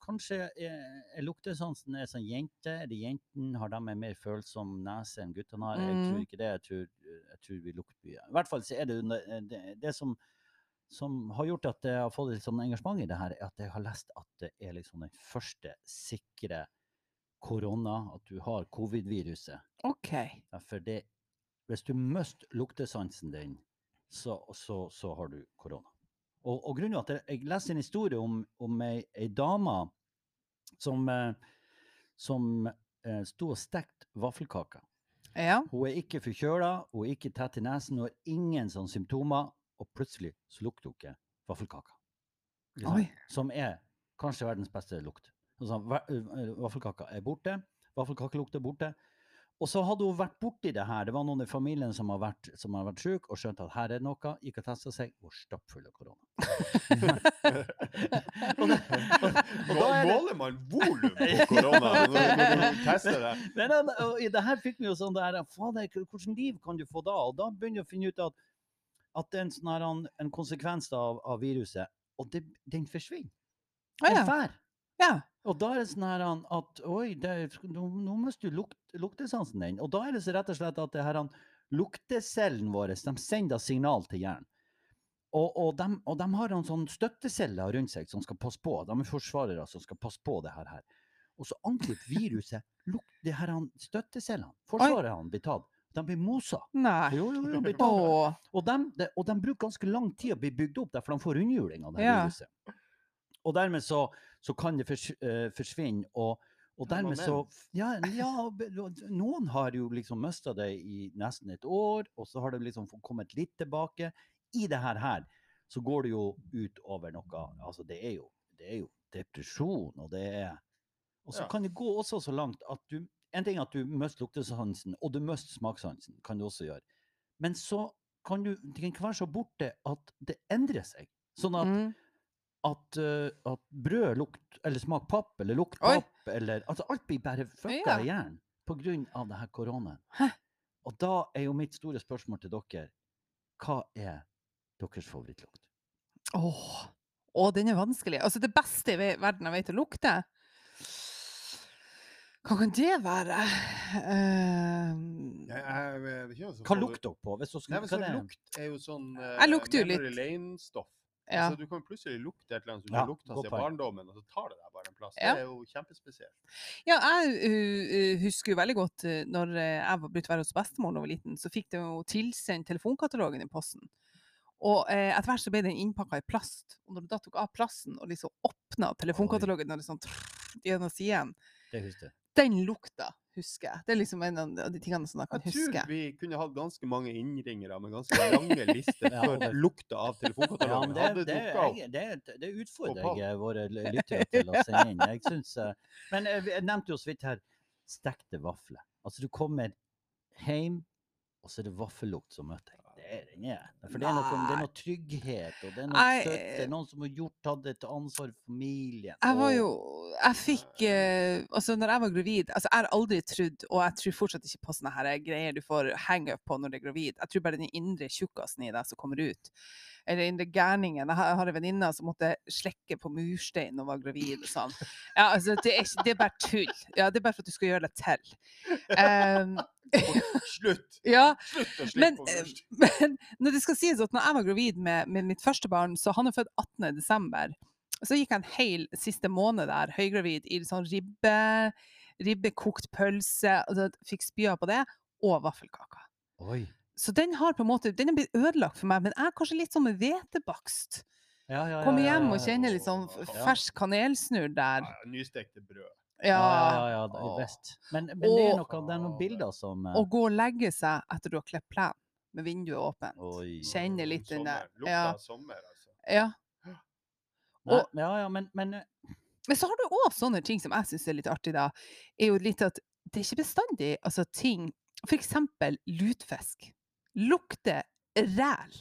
kanskje er, er luktesansen er sånn jente. Er det jenten? Har de en mer følsom nese enn guttene har? Jeg tror Mm. ikke det. Jeg tror, jeg tror vi lukter mye. I hvert fall så er det det, det, det som, som har gjort at jeg har fått litt sånn engasjement i det her, er at jeg har lest at det er liksom den første sikre korona, at du har covid-viruset. OK. Ja, For det, hvis du mister luktesansen din, så, så, så har du korona. Og, og grunnen er at jeg, jeg leste en historie om, om ei, ei dame som, eh, som eh, sto og stekte vaffelkaker. Ja. Hun er ikke forkjøla, hun er ikke tett i nesen, hun har ingen sånne symptomer, og plutselig så lukter hun ikke vaffelkaka. Liksom. Som er kanskje verdens beste lukt. Altså, vaffelkaka er borte, vaffelkakelukta er borte. Og så hadde hun vært borti det her. Det var noen i familien som har vært, som har vært syk og skjønt at her er det noe. Gikk og testa seg, var stappfull av korona. og, det, og, og da er det Måler man volum på korona når, du tester det? Men og, og i det her fikk vi jo sånn der, fader, hvordan liv kan du få da? Og da begynner du å finne ut at, at det er en, sånn en, en konsekvens av, av viruset, og det, den forsvinner. Den ja. fær. ja. Og da er det sånn her at oi, er- nå, nå mister du lukt, luktesansen din. Og da er det så rett og slett at det her, luktecellene våre de sender signal til hjernen. Og, og, de, og de har en sånn støtteceller rundt seg som skal passe på. De er forsvarere som skal passe på det her. Og så angriper viruset lukt, det her han, støttecellene. Forsvarerne blir tatt. De blir mosa. Nei. Jo, jo, jo, blir Og de, de, og de bruker ganske lang tid å bli bygd opp, derfor de får rundhjuling av det Ja. viruset. Og dermed så, så kan det fors, uh, forsvinne. Og, og dermed så ja, ja, noen har jo liksom mista det i nesten et år, og så har det liksom kommet litt tilbake. I det her, her så går det jo ut over noe Altså, det er jo, det er jo depresjon, og det er Og så Ja. kan det gå også så langt at du En ting er at du mister luktesansen, og du mister smakssansen, kan du også gjøre. Men så kan du Det kan være så borte at det endrer seg. Sånn at, Mm. at, uh, at brød lukt, eller smak papp, eller lukt papp, eller Altså alt blir bare fucka Ja. i hjernen på av det her koronaen. Og da er jo mitt store spørsmål til dere Hva er deres favorittlukt? Åh. Åh, den er vanskelig. Altså, det beste i verden jeg vet å lukte Hva kan det være? Uh, Jeg, jeg, vet ikke, altså, Hva lukter dere på? Hvis skal, Nei, hva sånn det er? lukt er jo sånn Jeg lukter jo litt. lane-stoff. ja. Altså, du kan plutselig lukte et eller annet som du Ja, lukta siden barndommen, og så tar det deg bare en plass. Ja. Det er jo kjempespesielt. Ja, jeg uh, uh, husker jo veldig godt uh, når uh, jeg var blitt være hos bestemor da jeg var liten, så fikk de jo tilsendt telefonkatalogen i posten. Og eh, etter hvert så ble den innpakka i plast. Og når du da tok av plasten og liksom åpna telefonkatalogen og det sånn trrr, gjennom siden, Det husker jeg. Den lukta husker jeg. Det er liksom en av de tingene som jeg kan Jeg huske. tror vi kunne hatt ganske mange innringere med ganske lange lister Ja, for lukta av Ja, men det, det, jeg, det, det utfordrer jeg våre lyttere til å sende inn. Jeg synes, eh, men eh, jeg nevnte jo så vidt her stekte vafler. Altså, du kommer hjem, og så er det vaffellukt som møter deg. Det er. For det er, noe, det er noe trygghet, og det er noe. Det er noen som har gjort, tatt et ansvar for familien. Jeg var jo Jeg fikk eh, Altså, når jeg var gravid Altså, jeg har aldri trodd, og jeg tror fortsatt ikke på sånne her greier du får hang-up på når du er gravid. Jeg tror bare den indre tjukkasen i deg som kommer ut. Eller indre gærningen. Jeg har en venninne som måtte slekke på murstein hun var gravid og sånn. Ja, altså, det er, ikke, det er bare tull. Ja, det er bare for at du skal gjøre deg til. Um, Slutt! ja, Slutt å men, på murstein. først. men når det skal sies at når jeg var gravid med, med mitt første barn, så han er født 18. desember, så gikk jeg en hel siste måned der, høygravid, i sånn ribbe, ribbekokt pølse, og så fikk spya på det, og vaffelkaker. Oi. Så den har på en måte, den er blitt ødelagt for meg, men jeg er kanskje litt sånn med hvetebakst. Ja, ja, ja, Komme ja, hjem og kjenne litt sånn fersk kanelsnurr der. Ja, Nystekte brød. Ja, ja, ja, det er best. Men, men det er noe, det er noen bilder som eh, Å gå og legge seg etter du har klippet plen, med vinduet åpent. Oi. Litt den der. Lukta Ja. sommer, altså. Ja. Nei, Ja, ja, men, men eh, Men så har du òg sånne ting som jeg syns er litt artig, da. Er jo litt at det er ikke bestandig altså ting eksempel lutfisk. Lukter ræl.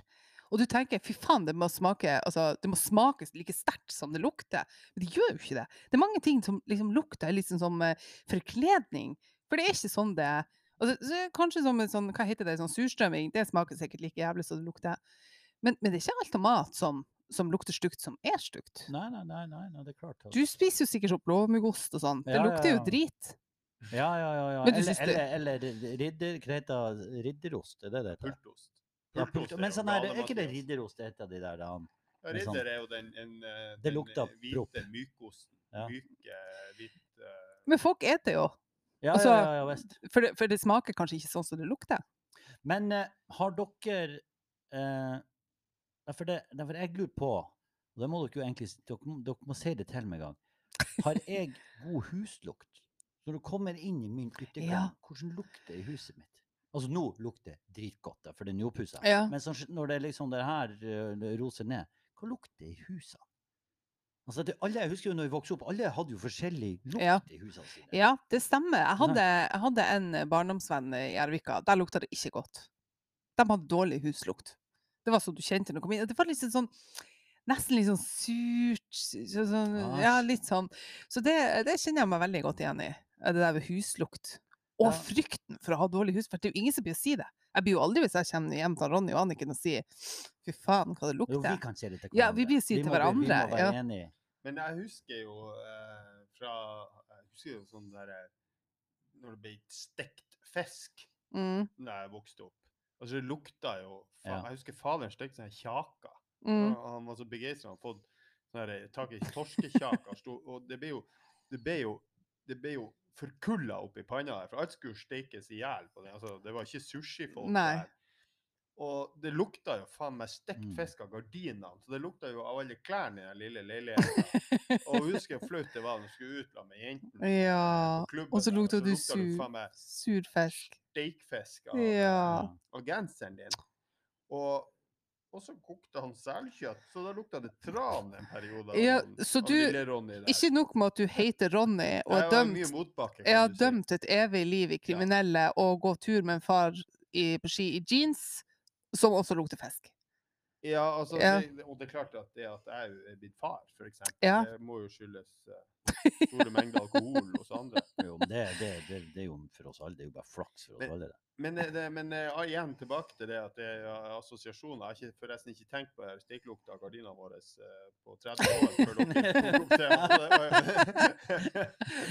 Og du tenker fy faen, det må smake altså, det må smakes like sterkt som det lukter. Men det gjør jo ikke det. Det er mange ting som liksom lukter sånn som uh, forkledning. For det er ikke sånn det. Altså, så kanskje som en sånn, hva heter det, sånn surstrømming. Det smaker sikkert like jævlig som det lukter. Men, men det er ikke alt av mat som, som lukter stygt, som er stygt. nei, nei, nei, nei, det er klart. altså. Du spiser jo sikkert opp blåmuggost og sånn. Det Ja, ja, lukter jo ja. drit. Ja, ja, ja. ja. Eller, det- eller, eller ridder, hva heter det? ridderost, er det det heter? Pultost. Ja, pult, men sånn er, er ikke det ridderost et av de der da? Ja, sånn- Ridder er jo den, en, eh, Det den lukter eh, hvite, prop. mykosten. Ja. Myke, hvit uh... Men folk eter jo. Ja, Altså- ja, ja, ja, visst. For det, for det smaker kanskje ikke sånn som det lukter. Men uh, har dere uh, for det, Derfor jeg lurer på, og det må dere jo egentlig dere, dere må si det til meg en gang. Har jeg god huslukt? Når du kommer inn i min yttergang, Ja. hvordan lukter det i huset mitt? Altså, nå lukter det dritgodt, da, for det er nyoppussa. Ja. Men så, når det liksom det her det roser ned, hva lukter det i husene? Altså, det, alle, jeg husker jo når vi vokste opp, alle hadde jo forskjellig lukt Ja. i husene sine. Ja, det stemmer. Jeg hadde, jeg hadde en barndomsvenn i Ervika. Der lukta det ikke godt. De hadde dårlig huslukt. Det var så du kjente når du kom inn. Det var liksom sånn Nesten litt sånn surt sånn, Ja, litt sånn. Så det, det kjenner jeg meg veldig godt igjen i. Det der med huslukt. Og Ja. frykten for å ha dårlig hus. For det er jo ingen som blir å si det. Jeg blir jo aldri hvis jeg kommer hjem til Ronny og Anniken og sier fy faen, hva det lukter'. Jo, vi kan si det til hverandre. Ja, vi blir si til må hverandre, Vi må være ja. enige. Men jeg husker jo eh, fra Jeg husker jo sånn derre Når det ble stekt fisk Mm, da jeg vokste opp. Altså, det lukta jo faen, Ja. Jeg husker faderen stekte sånne kjaker. mm. Han var så begeistra. Han hadde fått sånn her, tak i torskekjaker. Og det ble jo Det ble jo, det ble jo forkulla oppi panna der, for alt skulle steikes i hjel på det. Altså, det var ikke sushifolk der. Og det lukta jo faen meg stekt Mm. fisk av gardinene. Så det lukta jo av alle klærne i den lille leiligheten. Og husker jeg flaut det var når du skulle ut med jentene Ja, på klubben. og så lukta du det sur. faen meg Sur fisk. steikfisk av, Ja. av genseren din. Og, og så kokte han selkjøtt, så da lukta det tran en periode. Ja, han- så av du- lille Ronny der. Ikke nok med at du heter Ronny og er dømt mye motbakke, kan Jeg har du si. dømt et evig liv i kriminelle og gå tur med en far i, på ski i jeans, som også lukter fisk. Ja, altså, Ja. Det, og det er klart at det at jeg er blitt far, for eksempel, Ja. det må jo skyldes eh, store mengder alkohol hos andre. Jo, men det, det, det, det er jo for oss alle. Det er jo bare flaks for oss Men- alle. det. Men, eh, det, men ja, igjen tilbake til det at det er eh, assosiasjoner. Jeg har ikke, forresten ikke tenkt på det stekelukta av gardinene våre eh, på 30 år før dere tok det.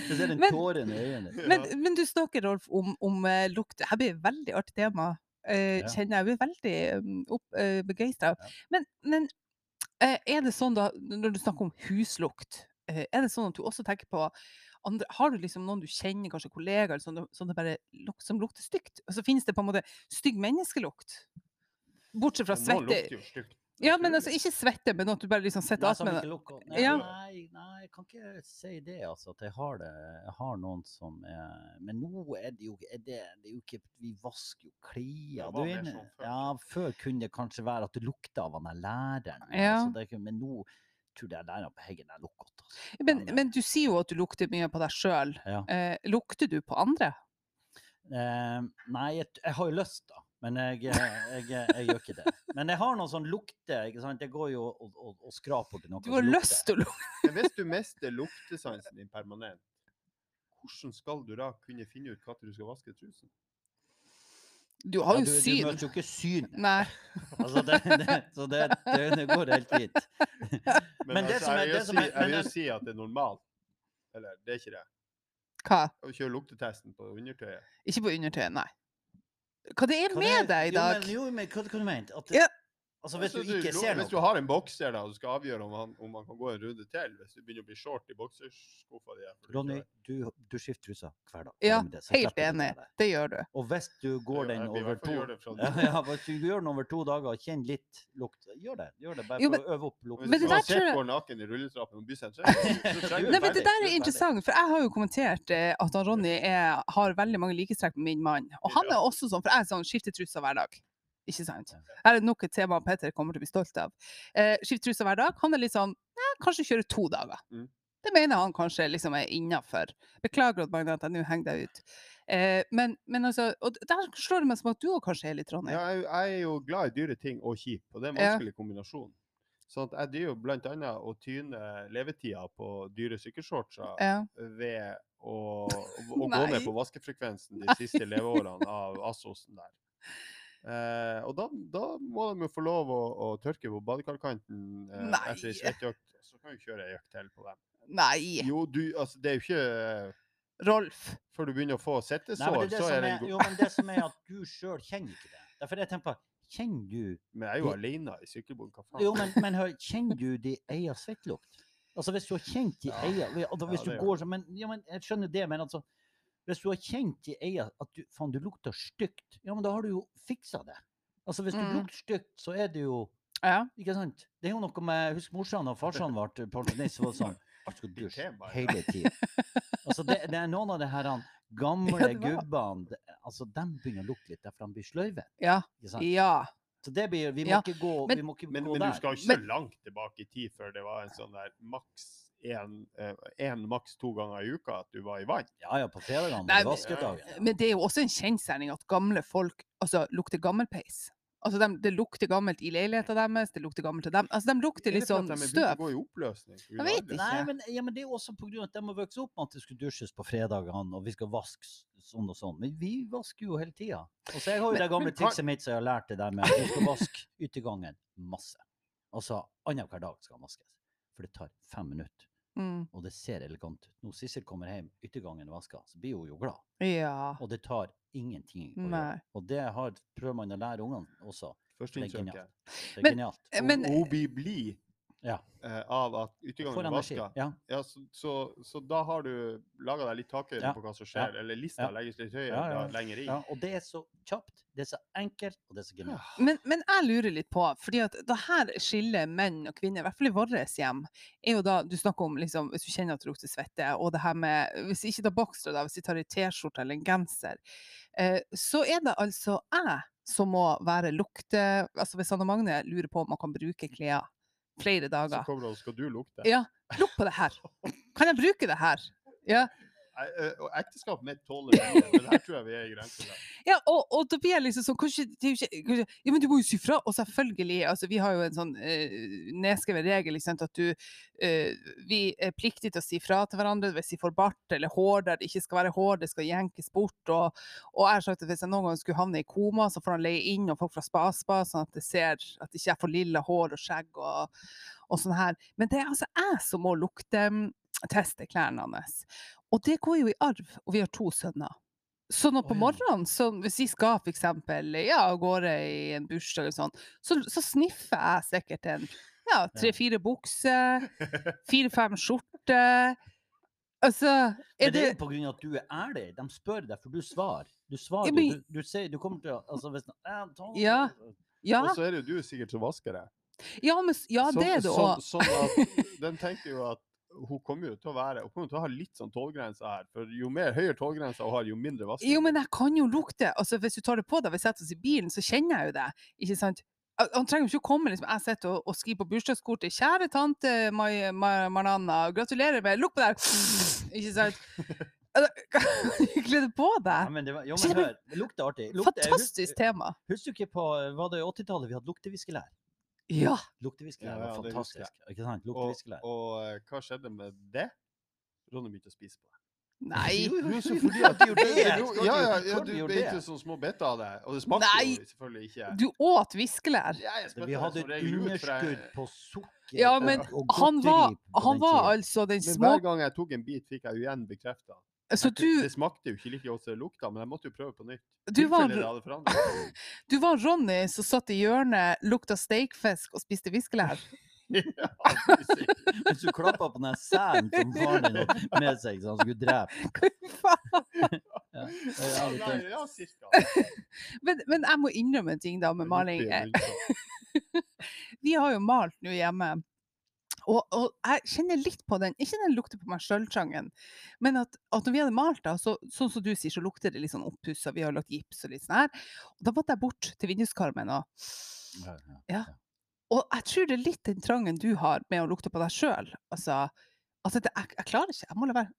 Du ser den Men- i øynene. Men, men du snakker, Rolf, om, om eh, lukt. Her blir et veldig artig tema. Uh, Ja. Kjenner jeg. Jeg blir veldig um, uh, begeistra. Ja. Men, men uh, er det sånn, da, når du snakker om huslukt, eh, er det sånn at du også tenker på andre, Har du liksom noen du kjenner, kanskje kollegaer, som det bare luk, som lukter stygt? Og så finnes det på en måte stygg menneskelukt? Bortsett fra svette. Nå lukter jo stygt. Ja, men altså ikke svette, men at du bare liksom sitter Nei, med det. nei, Ja. nei, nei, jeg kan ikke si det, altså. At jeg har det. Jeg har noen som er Men nå er det jo er det, det er jo ikke Vi vasker jo klær. Ja, før kunne det kanskje være at det lukta av han der læreren. Ja. Altså, det er ikke, men nå tror jeg læreren på Heggen er lukket. Men, Men, eh, du sier jo at du lukter mye på deg sjøl. Ja. Eh, lukter du på andre? Eh, nei, jeg, jeg har jo lyst, da. Men jeg, jeg, jeg, jeg gjør ikke det. Men jeg har noen sånn lukte. ikke sant? Jeg går jo og, og, og skraper borti noe Du har lyst til å lukte. Hvis du mister luktesansen din permanent, hvordan skal du da kunne finne ut når du skal vaske trusen? Du har jo ja, du syn. møter jo ikke syn. Nei. Altså, det, det, så det, det, det går helt fint. Men men altså, er- jeg vil det jo som si, er- jeg vil jo si at det er normalt. Eller, det er ikke det. Hva? Å kjøre luktetesten på undertøyet. Ikke på undertøyet, nei. Hva det er Hva med det- deg i jo, dag? Men, jo, men hva, hva du mener At Ja. Altså, hvis Altså, du ikke ser Hvis du har en bokser da, og du skal avgjøre om han, om han kan gå en runde til, hvis du begynner å bli short i bokserskuffa di for du Ronny, du, du skifter trusa hver dag. Ja, det, helt enig. det. Det gjør du. Og hvis du går den over to ja, ja, Hvis du gjør den over to dager og kjenner litt lukt, gjør det. Gjør det bare Jo, for å øve opp lukten. Hvis du har sett går naken i rulletrappen og bysenteret du Nei, men Det der er interessant, for jeg har jo kommentert eh, at Ronny er, har veldig mange likestrekk med min mann. Og han er også sånn, for jeg er sånn skifter trusa hver dag. Ikke sant? Her er nok et tema Petter kommer til å bli stolt av. Eh, Skift trusa hver dag. Han er litt sånn ja, kanskje kjøre to dager. Mm. Det mener han kanskje liksom er innafor. Beklager at Magne at jeg nå henger deg ut. Eh, men, men altså, og der slår det meg som at du òg kanskje er litt Ronny. Ja, jeg, jeg er jo glad i dyre ting og kjip, og det er en Ja. vanskelig kombinasjon. Så jeg driver jo annet å tyne levetida på dyre sykkelshortser Ja. ved å, å gå ned på vaskefrekvensen de siste leveårene av Assosen der. Eh, og da, da må de jo få lov å, å tørke på badekarkanten eh, Nei. etter ei svettøkt. Så kan vi kjøre ei økt til på dem. Nei, Jo, du, altså det er jo ikke Rolf. Før du begynner å få sittesår, så er det en god jo, men det som er at du sjøl kjenner ikke det. Derfor jeg tenker på, Kjenner du Men jeg er jo de... alene i sykkelboden, hva faen? Jo, men, men hør, kjenner du din egen svettlukt? Altså hvis du har kjent din Ja. egen altså, Hvis Ja, du går sånn men, ja, men Jeg skjønner det, men altså Hvis du har kjent i egen at du, faen, du lukter stygt, ja, men da har du jo fiksa det. Altså Hvis du Mm. lukter stygt, så er det jo Ja. Ikke sant? Det er jo noe med Husk morsan og farsan ble pensjonist. så var det sånn skal dusje hele tida. Altså, det, det er noen av de her gamle Ja, gubbene altså, De begynner å lukte litt, derfor de blir sløyve. Ja. Ikke sant? ja. Så det blir, vi må Ja, ikke gå, men- vi må ikke Men, gå men der. du skal jo ikke så langt tilbake i tid før det var en sånn der maks én, én maks to ganger i uka at du var i vann. Ja, ja, på fredagene. Men- vaskedagen. Men det er jo også en kjensgjerning at gamle folk altså, lukter gammelpeis. Altså, de, det lukter gammelt i leiligheten deres, det lukter gammelt til dem. Altså, de lukter Er litt sånn de er støv. gå i oppløsning? Jeg vet ikke. Nei, men, ja, men det er jo også av at de har vokst opp med at det skulle dusjes på fredagene, og vi skal vaske sånn og sånn. Men vi vasker jo hele tida. Altså, jeg har jo det gamle trikset mitt som jeg har lært det der med at du skal vaske utegangen masse. Altså annenhver dag skal den vaskes. For det tar fem minutter, Mm. og det ser elegant ut. Når Sissel kommer hjem, yttergangen vasker, så blir hun jo glad. Ja. Og det tar ingenting å gjøre. Nei. Og det har, prøver man å lære ungene også. Det er Førsteinntrykket. genialt. Det er Men- genialt. Eh, Men Og hun blir blid Ja. eh, av at utegangen er vaska. Ja. Ja, så, så, så da har du laga deg litt takhøyde Ja. på hva som skjer, eller lista Ja. legges litt høyere Ja, ja. lenger i. ja. Og det er så kjapt, det er så enkelt, og det er så genialt. Men, men jeg lurer litt på, fordi at det her skiller menn og kvinner, i hvert fall i vårt hjem, er jo da Du snakker om liksom, hvis du kjenner at du lukter svette, og det her med Hvis ikke da bokser, da, hvis vi tar ei T-skjorte eller en genser, eh, så er det altså jeg som må være lukte... Altså hvis Anne Magne lurer på om man kan bruke klær flere Så dager. kommer han og skal du lukte. Ja, lukt på det her. Kan jeg bruke det her? Ja. Og ekteskapet mitt tåler det, her tror jeg vi er i grensa. Ja, og, da blir jeg liksom sånn kanskje, Ja, men du må jo si fra! Og selvfølgelig, altså vi har jo en sånn eh, nedskrevet regel, sant, at du eh, Vi er pliktige til å si fra til hverandre hvis vi får bart eller hår der det ikke skal være hår, det skal jenkes bort. Og, og jeg har sagt at hvis jeg noen gang skulle havne i koma, så får han leie inn og folk fra Spaspa, sånn at det ser at ikke jeg får lilla hår og skjegg og, og sånn her. Men det er altså jeg som må lukte teste klærne hans. Og det går jo i arv, og vi har to sønner. Så når på morgenen, så hvis vi skal for eksempel ja, av gårde i en bursdag eller sånn, så, så sniffer jeg sikkert en ja, tre-fire bukser, fire-fem skjorter. Altså, Men er det det er jo på grunn av at du er ærlig. De spør deg, for du svarer. Du svarer, men- du, du sier, du kommer til å altså, hvis, «Ja, Ja. Og så er det jo du sikkert som vasker det. ja, men, ja det er det sånn, òg. sånn at den tenker jo at hun kommer jo til å være Hun kommer til å ha litt sånn tålgrense her. For jo mer høyere tålgrense hun har, jo mindre vasking. Jo, men jeg kan jo lukte. Altså, hvis du tar det på deg, hvis vi setter oss i bilen, så kjenner jeg jo det. Ikke sant? Han trenger jo ikke å komme liksom, Jeg sitter og, og skriver på bursdagskortet 'Kjære tante Mai- Mai, Marnanna, gratulerer med Lukk på det her!' Ikke sant? Altså, kle det på Ja, men det var, jo, men hør, det lukter artig. Lukte, Fantastisk husker, tema. husker du ikke på Var det 80-tallet vi hadde lukteviskelær? Ja. Lukteviskelær Ja, var fantastisk. Ikke sant? og, Lukteviskelær. og eh, hva skjedde med det? Ronny begynte å spise på det. Nei. Jo, så fordi at du gjorde det! Ja, ja, ja, du du beit jo sånne små biter av det. Og det smakte Nei. jo selvfølgelig ikke. Du åt viskelær. Ja, Vi hadde et underskudd på sukker Ja, men og Han var, han var altså den Men små hver gang jeg tok en bit, fikk jeg igjen bekrefta. Så du, Det smakte jo ikke like godt som det lukta, men jeg måtte jo prøve på nytt. du, var, du var Ronny som satt i hjørnet, lukta steikfisk og spiste viskelær. Ja. Hvis du klappa på den selen som faren din hadde med seg, så han skulle drepe Hva faen? ja. Ja, ja, cirka. Men, men jeg må innrømme en ting da med maling. Vi har jo malt nå hjemme. Og, og jeg kjenner litt på den, ikke den lukter på meg sjøl-trangen, men at, at når vi hadde malt, da, så, sånn som du sier, så lukter det litt sånn oppussa, vi har lagt gips og litt sånn her. Og da måtte jeg bort til vinduskarmen. Og, Ja, ja. Ja. og jeg tror det er litt den trangen du har med å lukte på deg sjøl. Altså, altså det, jeg, jeg klarer ikke, jeg må la være.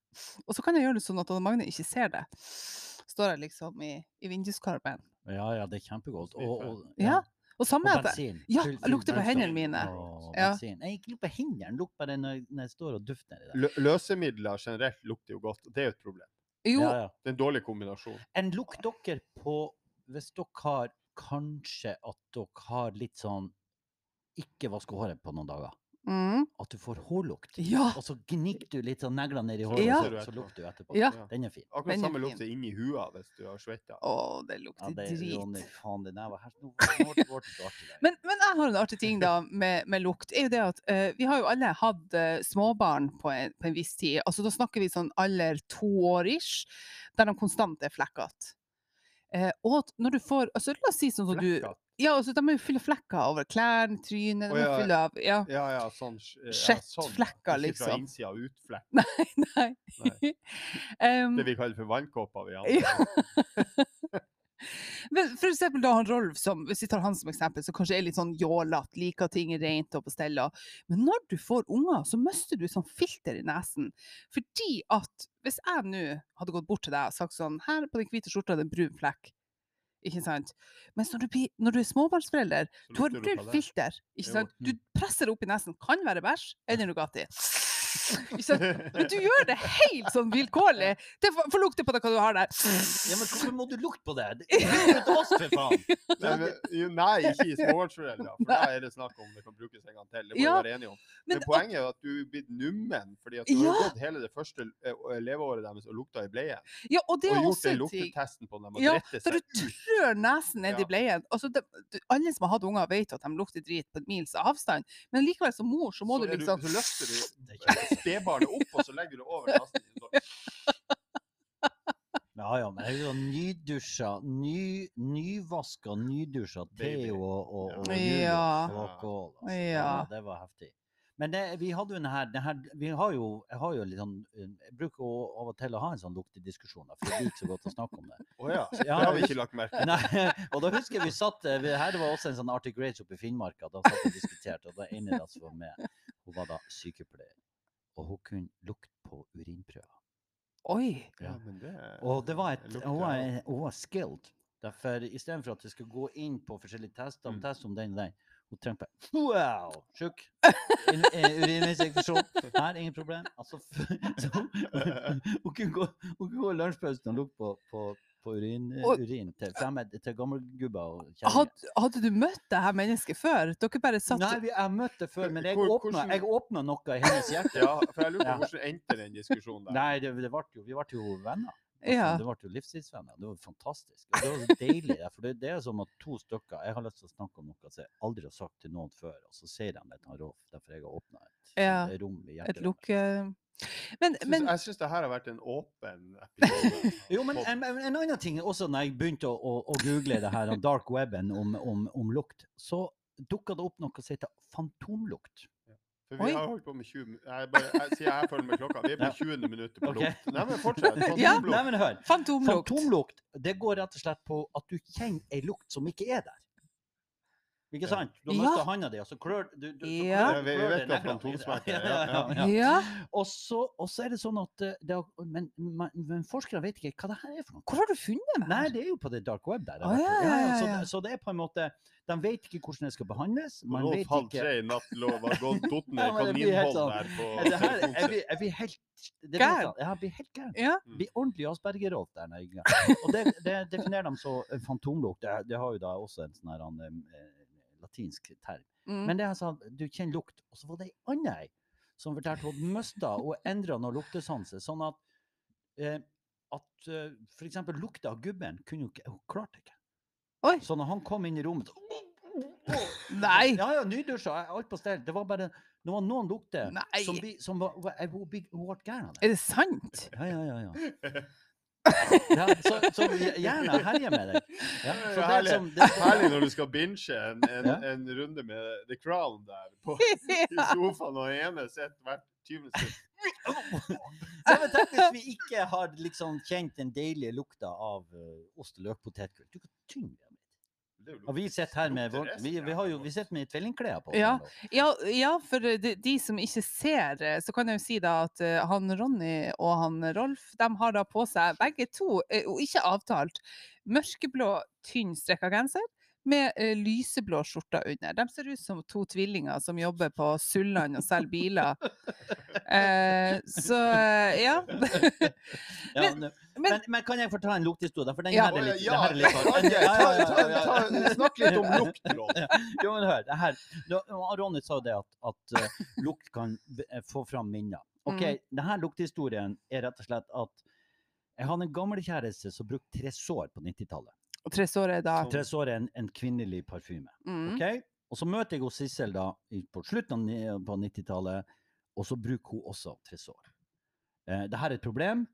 Og så kan jeg gjøre det sånn at Magne ikke ser det. Står jeg liksom i, i vinduskarmen. ja, ja, det er kjempegodt. Og, og, Ja. Og Og samme bensin. Ja, jeg lukter på hendene mine. Ja. Jeg ikke lukt på hendene, lukt det når, jeg står og dufter i det. der. løsemidler generelt lukter jo godt, og det er jo et problem. jo, Ja, ja. Det er en dårlig kombinasjon. En lukt dere på hvis dere har kanskje at dere har litt sånn ikke vaske håret på noen dager. Mm, At du får hårlukt. ja, Og så gnikker du litt sånn neglene ned i håret, Ja. og så, lukter du etterpå. Ja. Den er fin. Akkurat Den er samme lukter inni hua hvis du har svetta. å, det Ja, lukter det er Ronny, drit. faen, det der var. Men, men jeg har en artig ting da med, med lukt. er jo det at uh, Vi har jo alle hatt uh, småbarn på en, på en viss tid. altså Da snakker vi sånn alder to år ish, der de konstant er flekkete. Eh, og at når du får altså La oss si sånn som du. Ja, altså, de er jo fulle av flekker over klærne, trynet. De er ja. fulle av Ja. Ja, ja, sånn Skjettflekker, ja, liksom. Ikke fra liksom. innsida og utflekk. Nei, nei. Nei. um, Det vi kaller for vannkopper. Vi Ja. Men for eksempel da han Rolf, som, hvis vi tar han som eksempel, som kanskje er litt sånn jålete, liker ting rent og på stell. Men når du får unger, så mister du sånn filter i nesen. Fordi at hvis jeg nå hadde gått bort til deg og sagt sånn Her på den hvite skjorta er det en brun flekk. Ikke sant? Mens når du, når du er småbarnsforelder, du har null filter. Ikke sant? Du presser opp i nesen. Kan være bæsj eller Nugatti. Men du gjør det helt sånn vilkårlig. Det får får lukte på det hva du har der. Ja, men hvorfor må du lukte på det? Det er jo oss, for faen! Nei, men, nei, ikke i småbarnsforeldre. For da er det snakk om det kan brukes en gang til. Det må Ja, være enige om. Men, Men poenget er at du er blitt nummen, fordi at du Ja. har gått hele det første eh, leveåret deres og lukta i bleien. ja, og det Og er gjort også den luktetesten på dem og Ja, drette du seg ut. trør nesen ned i bleien. Altså, det, du- alle som har hatt unger, vet at de lukter drit på en mils avstand. Men likevel, som mor, så må så, du liksom liksom så løfter du Det er ikke- spedbarnet opp, og så legger du det over nesen. Ja, ja, men jeg er jo nydusja, ny, nyvaska, nydusja. Theo og, og, og Ja. Ja. Altså. Ja. det var heftig. Men det, vi hadde jo den her, den her vi har jo, Jeg har jo litt sånn Jeg bruker jo av og til å ha en sånn luktediskusjon, for jeg liker så godt å snakke om det. Å ja. Det har vi ikke lagt merke til. Nei, og da husker jeg vi satt eh, vi- Her var også en sånn Arctic Grades oppe i Finnmark. Da satt vi og diskuterte, og da ene av oss var med. Hun var da sykepleier, og hun kunne lukte på urinprøver. Oi! Ja. men det Og det var et, hun, var, hun var skilled. Derfor istedenfor at jeg skulle gå inn på forskjellige tester, Mm. test om den og den, hun trengte Wow! Sjuk. In- Urininfeksjon. Her, ingen problem. Altså, så, hun, kunne gå, hun kunne gå lunsjpausen og lukte på, på, på urin, eh, Og- urin til, gamle gubber og kjerringer. hadde du møtt det her mennesket før? Dere bare satt Nei, vi, jeg har møtt det før, men jeg Hvor- åpna, hvordan- jeg åpna noe i hennes hjerte. Ja, for jeg lurer Ja. på hvordan endte den diskusjonen der. Nei, det, det ble jo, vi ble jo venner. Altså, Ja. Det ble jo livstidsvenner. Det var fantastisk. Og det var deilig. For det, det er som at to stykker Jeg har lyst til å snakke om noe som jeg aldri har sagt til noen før, og så sier de det til han Rolf. Derfor jeg har åpna et, Ja, et rom i et hjertet. lukke... Men, syns- men jeg syns det her har vært en åpen episode. Jo, men en, en en annen ting også, når jeg begynte å, å, å google det her om dark weben om, om, om lukt, så dukka det opp noe som heter fantomlukt. For vi Oi. har holdt på med 20 min- jeg bare, jeg, Sier jeg følger med klokka. Vi er på Ja. 20. minuttet på Ok. lukt. Nei, men fortsett. Ja. Nei, men hør. fantomlukt. Fantomlukt, det går rett og slett på at du kjenner ei lukt som ikke er der. Ikke sant? Du har Ja. mistet handa di, og så klør du, du, Ja. klør- vi- vi vet det hva neglene. fantomsmerte er, Ja, ja, ja, ja. Ja. Og så, er det sånn at eh, det, er- men, men, men forskere vet ikke hva det her er for noe. Hvor har du funnet det? Nei, det er jo på det dark web der. ja, ja, Så, det- så det er på en måte De vet ikke hvordan det skal behandles. Man Rolf vet ikke tre i natt lå var gått dotten i det blir helt kaninhold sånn. der på jeg blir helt Gæren. jeg, Jeg blir helt gæren. Ja. Blir ordentlig Asperger-Rolf der. Og det, det definerer de så fantomlukt. Det, det har jo da også en sånn her eh, latinsk term. Mm. Men det er sånn, du kjenner lukt. Og så var det ei anna ei som fortalte at hun mista og endra noe luktesanse. Sånn at, eh, at eh, for eksempel lukta av gubben kunne hun ikke Hun klarte ikke. Oi. Så når han kom inn i rommet Nei. Ja, ja, nydusja, alt på stell. Det var bare det var noen lukter Nei. som, som var, hun ble gæren av det. Er det sant? Ja, ja, ja. ja. ja så, så gjerne herje med deg. Ja, så det er herlig, som, det, herlig når du skal binge en, en, en runde med The Crown der på, i sofaen, og ene sitter hvert 20 sekund. Ja, men tenk hvis vi ikke har liksom kjent den deilige lukta av uh, ost og løk potetgull. Du kan tynge det. Det er jo Og vi sitter her med vår, vi, vi, har jo, vi sitter med tvillingklær på. Ja. Ja, ja for de, de som ikke ser, eh, så kan jeg jo si da at eh, han Ronny og han Rolf, de har da på seg begge to, eh, og ikke avtalt, mørkeblå, tynn strekka genser med eh, lyseblå skjorter under. De ser ut som to tvillinger som jobber på Sulland og selger biler. Eh, så eh, ja. Ja, Men- men, men- kan jeg få ta en luktehistorie? For den Ja. her er litt, Ja, litt Snakk litt om lukt. Jo, men hør. Det her. Ronny sa det at, at eh, lukt kan få fram minner. Ok, Mm. denne lukthistorien er rett og slett at jeg hadde en gammelkjæreste som brukte tresår på 90-tallet. Og Tresor er da Tresor er en, en kvinnelig parfyme. mm. Okay? Og så møter jeg hos Sissel da, på slutten av 90-tallet, og så bruker hun også Tresor. Eh, det her er et problem.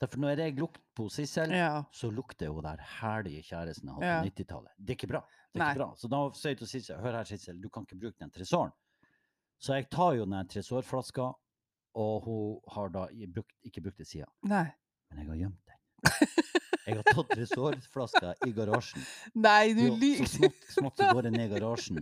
Derfor når jeg lukter på Sissel, Ja. så lukter hun der herlige kjæresten jeg hadde Ja. på 90-tallet. Det er ikke bra. Det er Nei. ikke bra. Så da sier jeg til Sissel, hør her Sissel, du kan ikke bruke den tresoren. Så jeg tar jo den tresorflaska, og hun har da brukt, ikke brukt det siden. Men jeg har gjemt den. Jeg har tatt tresorflaska i garasjen. Nei, du lyver! så smått, smått så går jeg ned i garasjen.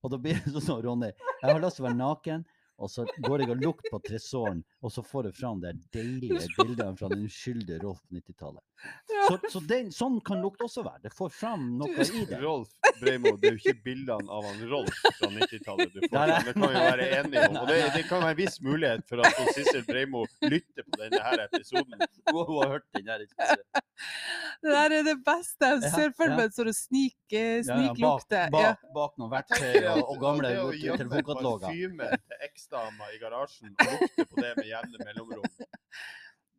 Og da blir det sånn Ronny. Jeg har lyst til å være naken, og så går jeg og lukter på tresoren, og så får du fram de deilige bildene fra den uskyldige Rolf på 90-tallet. Så, så den, sånn kan lukt også være. Det får fram noe i det. Rolf Breimo, det er jo ikke bildene av han Rolf fra 90-tallet du får fram. Det kan vi være enige om. Og det, det kan være en viss mulighet for at Sissel Breimo lytter på denne her episoden. Hun hun har hørt den her Det der er det beste. Jeg ser for meg, så det sånn snik, eh, Ja, ja, bak, bak, bak noen verktøy og, og gamle Det å gjemme telefonkataloger. parfyme til eksdama i garasjen og lukte på det med jevne mellomrom.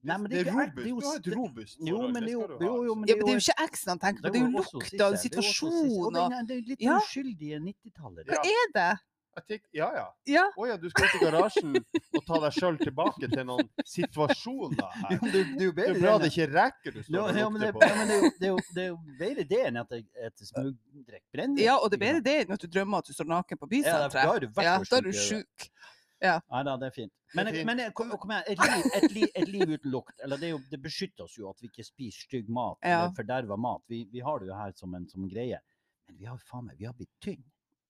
Nei, men det er robust. det er jo Du har et det- robust Jo, men det er jo, skal du jo, ha. jo, men Ja, men det er jo ikke eksen han tenker på, det er jo lukta, og det er situasjonen Og er- Det er jo litt Ja. uskyldige 90-tallet. Hva er det? Ja, ja. Ja. Oh, ja, du skal ut i garasjen og ta deg sjøl tilbake til noen situasjoner her. det, det er jo Det er bra det ikke rekker du står ja, og det, lukter på. ja, men det, er jo, det, er jo, det er bedre det enn at et smugdrikk brenner. ja, og det er bedre det enn at du drømmer at du står naken på bysenteret. er Ja, da er du sjuk hodet. Nei da, det er fint. Men, er fint. men kom, kom igjen, et, liv, et, liv, et liv uten lukt, eller det, er jo, det beskytter oss jo at vi ikke spiser stygg mat Ja. eller forderva mat. Vi, vi har det jo her som en, som greie. Men vi har faen meg, vi har blitt tynne.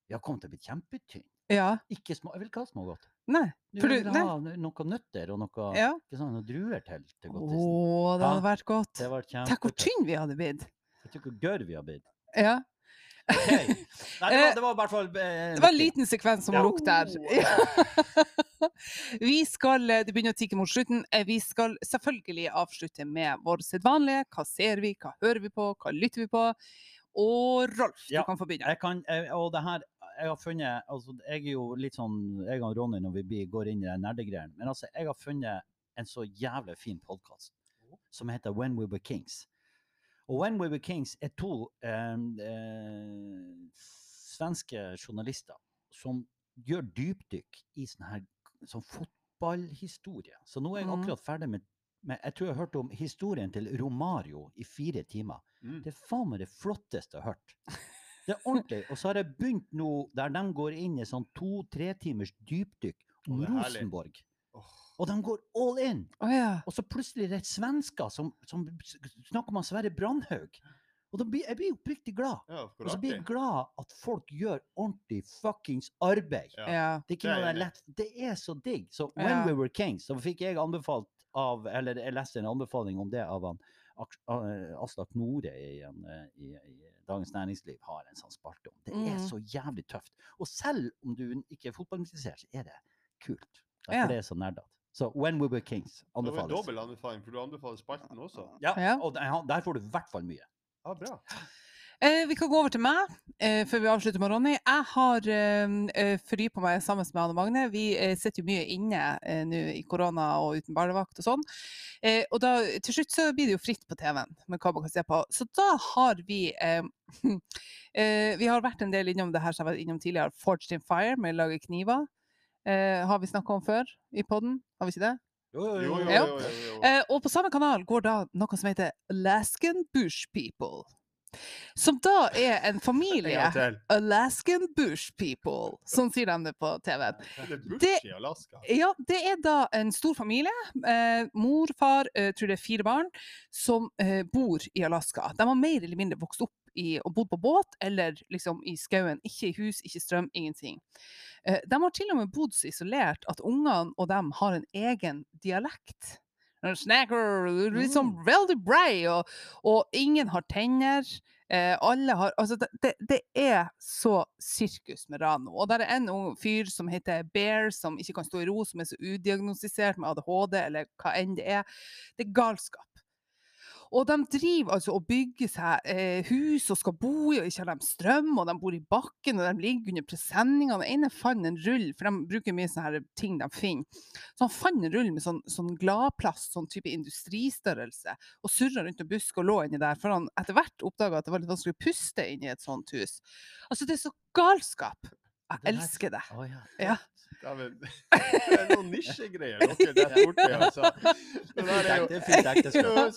Vi har kommet til å bli kjempetynne. Ja. Ikke små, jeg vil ikke ha smågodt. Nei. Du vil ha noe nøtter og noe Ja. ikke sånn, noe druer til, til Å, det hadde Ja. vært godt. Det Tenk hvor tynne vi hadde blitt. Tenk hvor gørr vi hadde blitt? Ja. Ok. Nei, det var, det var i hvert fall eh, Det var en liten sekvens som Ja. lukt der. Vi skal, eh, det begynner å tikke mot slutten. Eh, Vi skal selvfølgelig avslutte med vår sedvanlige. Hva ser vi, hva hører vi på, hva lytter vi på? Og Rolf, du kan få begynne. Jeg kan, og det her, jeg har funnet altså, Jeg er jo litt sånn Jeg og Ronny når vi blir, går inn i de nerdegreiene. Men altså, jeg har funnet en så jævlig fin podkast som heter When We Were Kings. Og When We Were Kings er to eh, eh, svenske journalister som gjør dypdykk i sånn her sånn fotballhistorie. Så nå er jeg Mhm. akkurat ferdig med, med Jeg tror jeg har hørt om historien til Romario i fire timer. Mm. Det er faen meg det flotteste jeg har hørt. Det er ordentlig. Og så har jeg begynt nå der de går inn i sånn to-tre timers dypdykk om Rosenborg. er herlig. Rosenborg. Og de går all in. Oh, ja. Og så plutselig er det svensker som, som snakker om Sverre Brandhaug. Og da blir, jeg blir oppriktig glad. Ja, Og så blir jeg glad at folk gjør ordentlig fuckings arbeid. Ja. Det er Det det lett. Det er så digg. Så When Ja. We Were Kings, så fikk jeg anbefalt av Eller jeg leste en anbefaling om det av han Aslak Nore i, en, i, i Dagens Næringsliv har en sånn spalte om. Det er Mm. så jævlig tøft. Og selv om du ikke er fotballinteressert, så er det kult. Derfor Ja. det er så nerdete. Så When We Were Kings Det var dobbel anbefaling, for du anbefaler spalten også. Ja, Ja. og der, der får du i hvert fall mye. Ja, bra. Eh, vi kan gå over til meg eh, før vi avslutter med Ronny. Jeg har eh, fri på meg sammen med Anne Magne. Vi eh, sitter jo mye inne eh, nå i korona og uten barnevakt og sånn. Eh, og da, til slutt så blir det jo fritt på TV-en med hva man kan se på. Så da har vi eh, eh, Vi har vært en del innom det her som jeg har vært innom tidligere, Forged in Fire med å lage kniver. Eh, har vi snakka om før i poden? Har vi ikke det? Jo, jo, Jo, jo, jo. jo. Eh, og på samme kanal går da noe som heter Alaskan Bush People. Som da er en familie. Alaskan Bush People. Sånn sier de det på TV. Det er. Ja, det er da en stor familie. Eh, mor, far, eh, tror det er fire barn, som eh, bor i Alaska. De har mer eller mindre vokst opp i, og bodd på båt eller liksom i skauen. Ikke i hus, ikke strøm, ingenting. Eh, de har til og med bodd så isolert at ungene og dem har en egen dialekt. Snacker, litt sånn veldig brei, og, og ingen har tenner. Eh, alle har Altså, det, det, det er så sirkus med Rano. Og der er en ung fyr som heter Bear, som ikke kan stå i ro, som er så udiagnostisert med ADHD, eller hva enn det er. Det er galskap. Og de driver altså og bygger seg eh, hus og skal bo i, og ikke har de strøm, og de bor i bakken, og de ligger under presenninga. Den ene fant en rull, for de bruker mye sånne ting de finner. Så han fant en rull med sånn, sånn gladplast, sånn type industristørrelse, og surra rundt og busk og lå inni der, for han etter hvert oppdaga at det var litt vanskelig å puste inni et sånt hus. Altså, det er så galskap. Jeg elsker det. Oh, ja. Ja. Ja, men, det er noen nisjegreier dere der borte, altså. Det er jo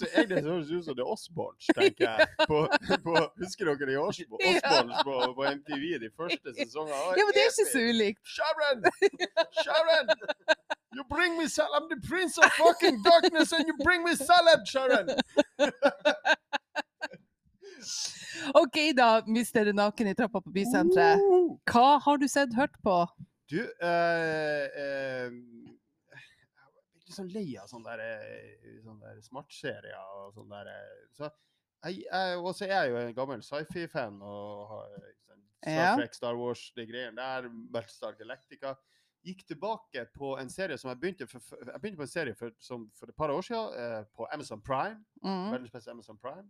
jo egentlig høres ut som det er Osborns, tenker jeg. På, på, husker dere i Osborns på, på MTV de første sesongene? Ja, men det er ikke så ulikt. Sharon! Sharon! You bring me salad. I'm the prince of fucking darkness and you bring me salad, Sharon! OK, da, mister naken i trappa på bysenteret. Hva har du sett hørt på? Du, eh, eh, jeg er litt sånn lei av sånne, der, eh, sånne der smartserier og sånn der. eh, Så jeg, jeg, og så er jeg jo en gammel sci-fi-fan og har eh, sånn Star. Trek, Star Wars, de greiene der. Battlestar Galactica. Gikk tilbake på en serie som jeg begynte, for, jeg begynte på en serie for, som, for et par år siden eh, på Amazon Prime. Mm. Verdens beste Amazon Prime.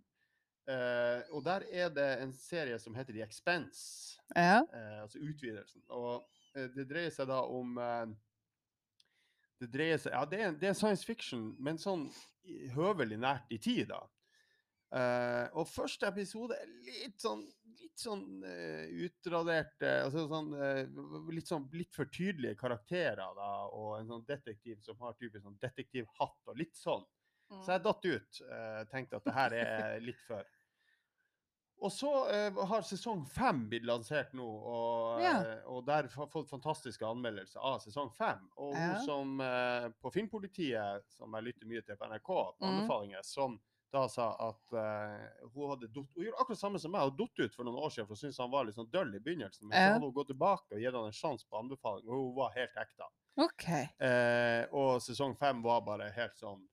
Eh, og der er det en serie som heter The Expense Ja. uh, altså utvidelsen. Og uh, det dreier seg da om Det dreier seg Ja, det er, det er science fiction, men sånn høvelig nært i tid, da. Og første episode er litt sånn litt sånn utradert altså sånn, litt sånn litt for tydelige karakterer, da, og en sånn detektiv som har typisk sånn detektivhatt og litt sånn. Så jeg datt ut. Uh, tenkte at det her er litt før. Og så eh, har sesong fem blitt lansert nå, og, Ja. eh, og der har fått fantastiske anmeldelser av sesong fem. Og hun Ja. som eh, på Filmpolitiet, som jeg lytter mye til på NRK, på Mm. som da sa at eh, hun hadde dott, hun gjorde akkurat samme som meg, og datt ut for noen år siden for hun syntes han var litt sånn døll i begynnelsen. Men Ja. så hadde hun gått tilbake og gitt han en sjanse på anbefaling, og hun var helt ekte. Okay. Eh, og sesong fem var bare helt sånn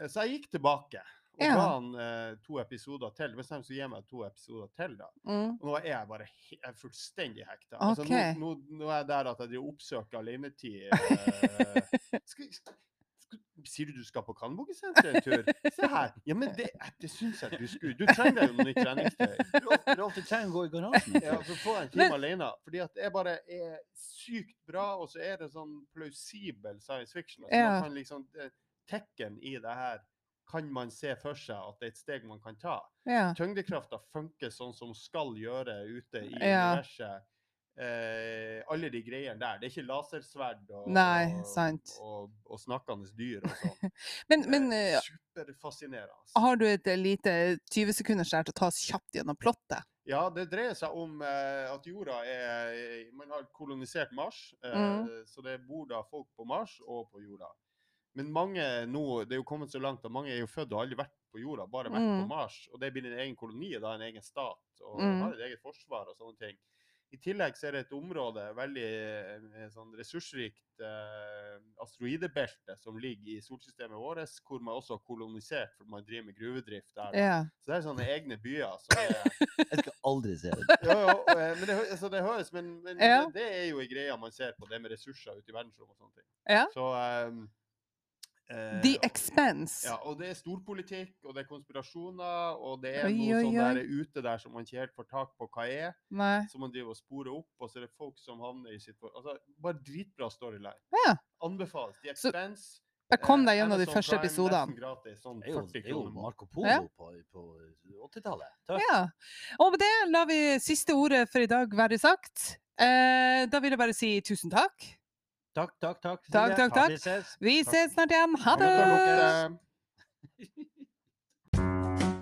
Eh, Så jeg gikk tilbake og Ja. ga han eh, to episoder til. Hvis de skulle gi meg to episoder til, da. Mm. Og nå er jeg bare he jeg er fullstendig hekta. Altså, nå, nå, nå er jeg der at jeg driver oppsøker alenetid. Eh, skal, sier du du skal på Kanbukesenteret en tur? Se her. Ja, men det, det syns jeg du skulle. Du trenger deg jo noe nytt treningstøy. Rolf, du trenger å gå i garasjen. Ja, så få en time alene. Fordi at det bare er sykt bra, og så er det sånn plausibel science fiction. Altså, Ja. Man kan liksom, det- Tekken i det her kan man se for seg at det er et steg man kan ta. Ja. Tyngdekrafta funker sånn som skal gjøre ute i Ja. universet. Eh, alle de greiene der. Det er ikke lasersverd og, Nei, og, sant. og, og snakkende dyr og sånn. Men, men Eh, eh, Superfascinerende. har du et eh, lite 20 sekunders der til å ta oss kjapt gjennom plottet? Ja, det dreier seg om eh, at jorda er Man har kolonisert Mars, eh, Mm. så det bor da folk på Mars og på jorda. Men mange nå Det er jo kommet så langt at mange er jo født og aldri vært på jorda, bare vært Mm. på Mars. Og det blir en egen koloni og da en egen stat, og Mm. har et eget forsvar og sånne ting. I tillegg så er det et område, veldig eh, sånn ressursrikt eh, asteroidebelte, som ligger i solsystemet vårt, hvor man også har kolonisert, for man driver med gruvedrift der. Ja. Så det er sånne egne byer som er Jeg skal aldri se det. jo, jo, eh, men det, altså, det høres, men, men Ja. det er jo en greia man ser på, det med ressurser ute i verdensrommet og sånne ting. Ja. Så, eh, The og- Expense. Ja, og det er storpolitikk, og det er konspirasjoner, og det er Oi, noe som sånn der ute der som man ikke helt får tak på hva er, Nei. som man driver og sporer opp, og så er det folk som havner i sitt Altså, bare dritbra storyline. Ja. Anbefales. The Så- Expense. Jeg kom eh, deg gjennom de første episodene. Sånn Det er jo, det er jo. Marco Polo Ja. på, på 80-tallet. Ja. Og med det lar vi siste ordet for i dag være sagt. Eh, da vil jeg bare si tusen takk. Takk, takk, takk. Takk, takk, takk. Vi ses snart igjen. Ha det!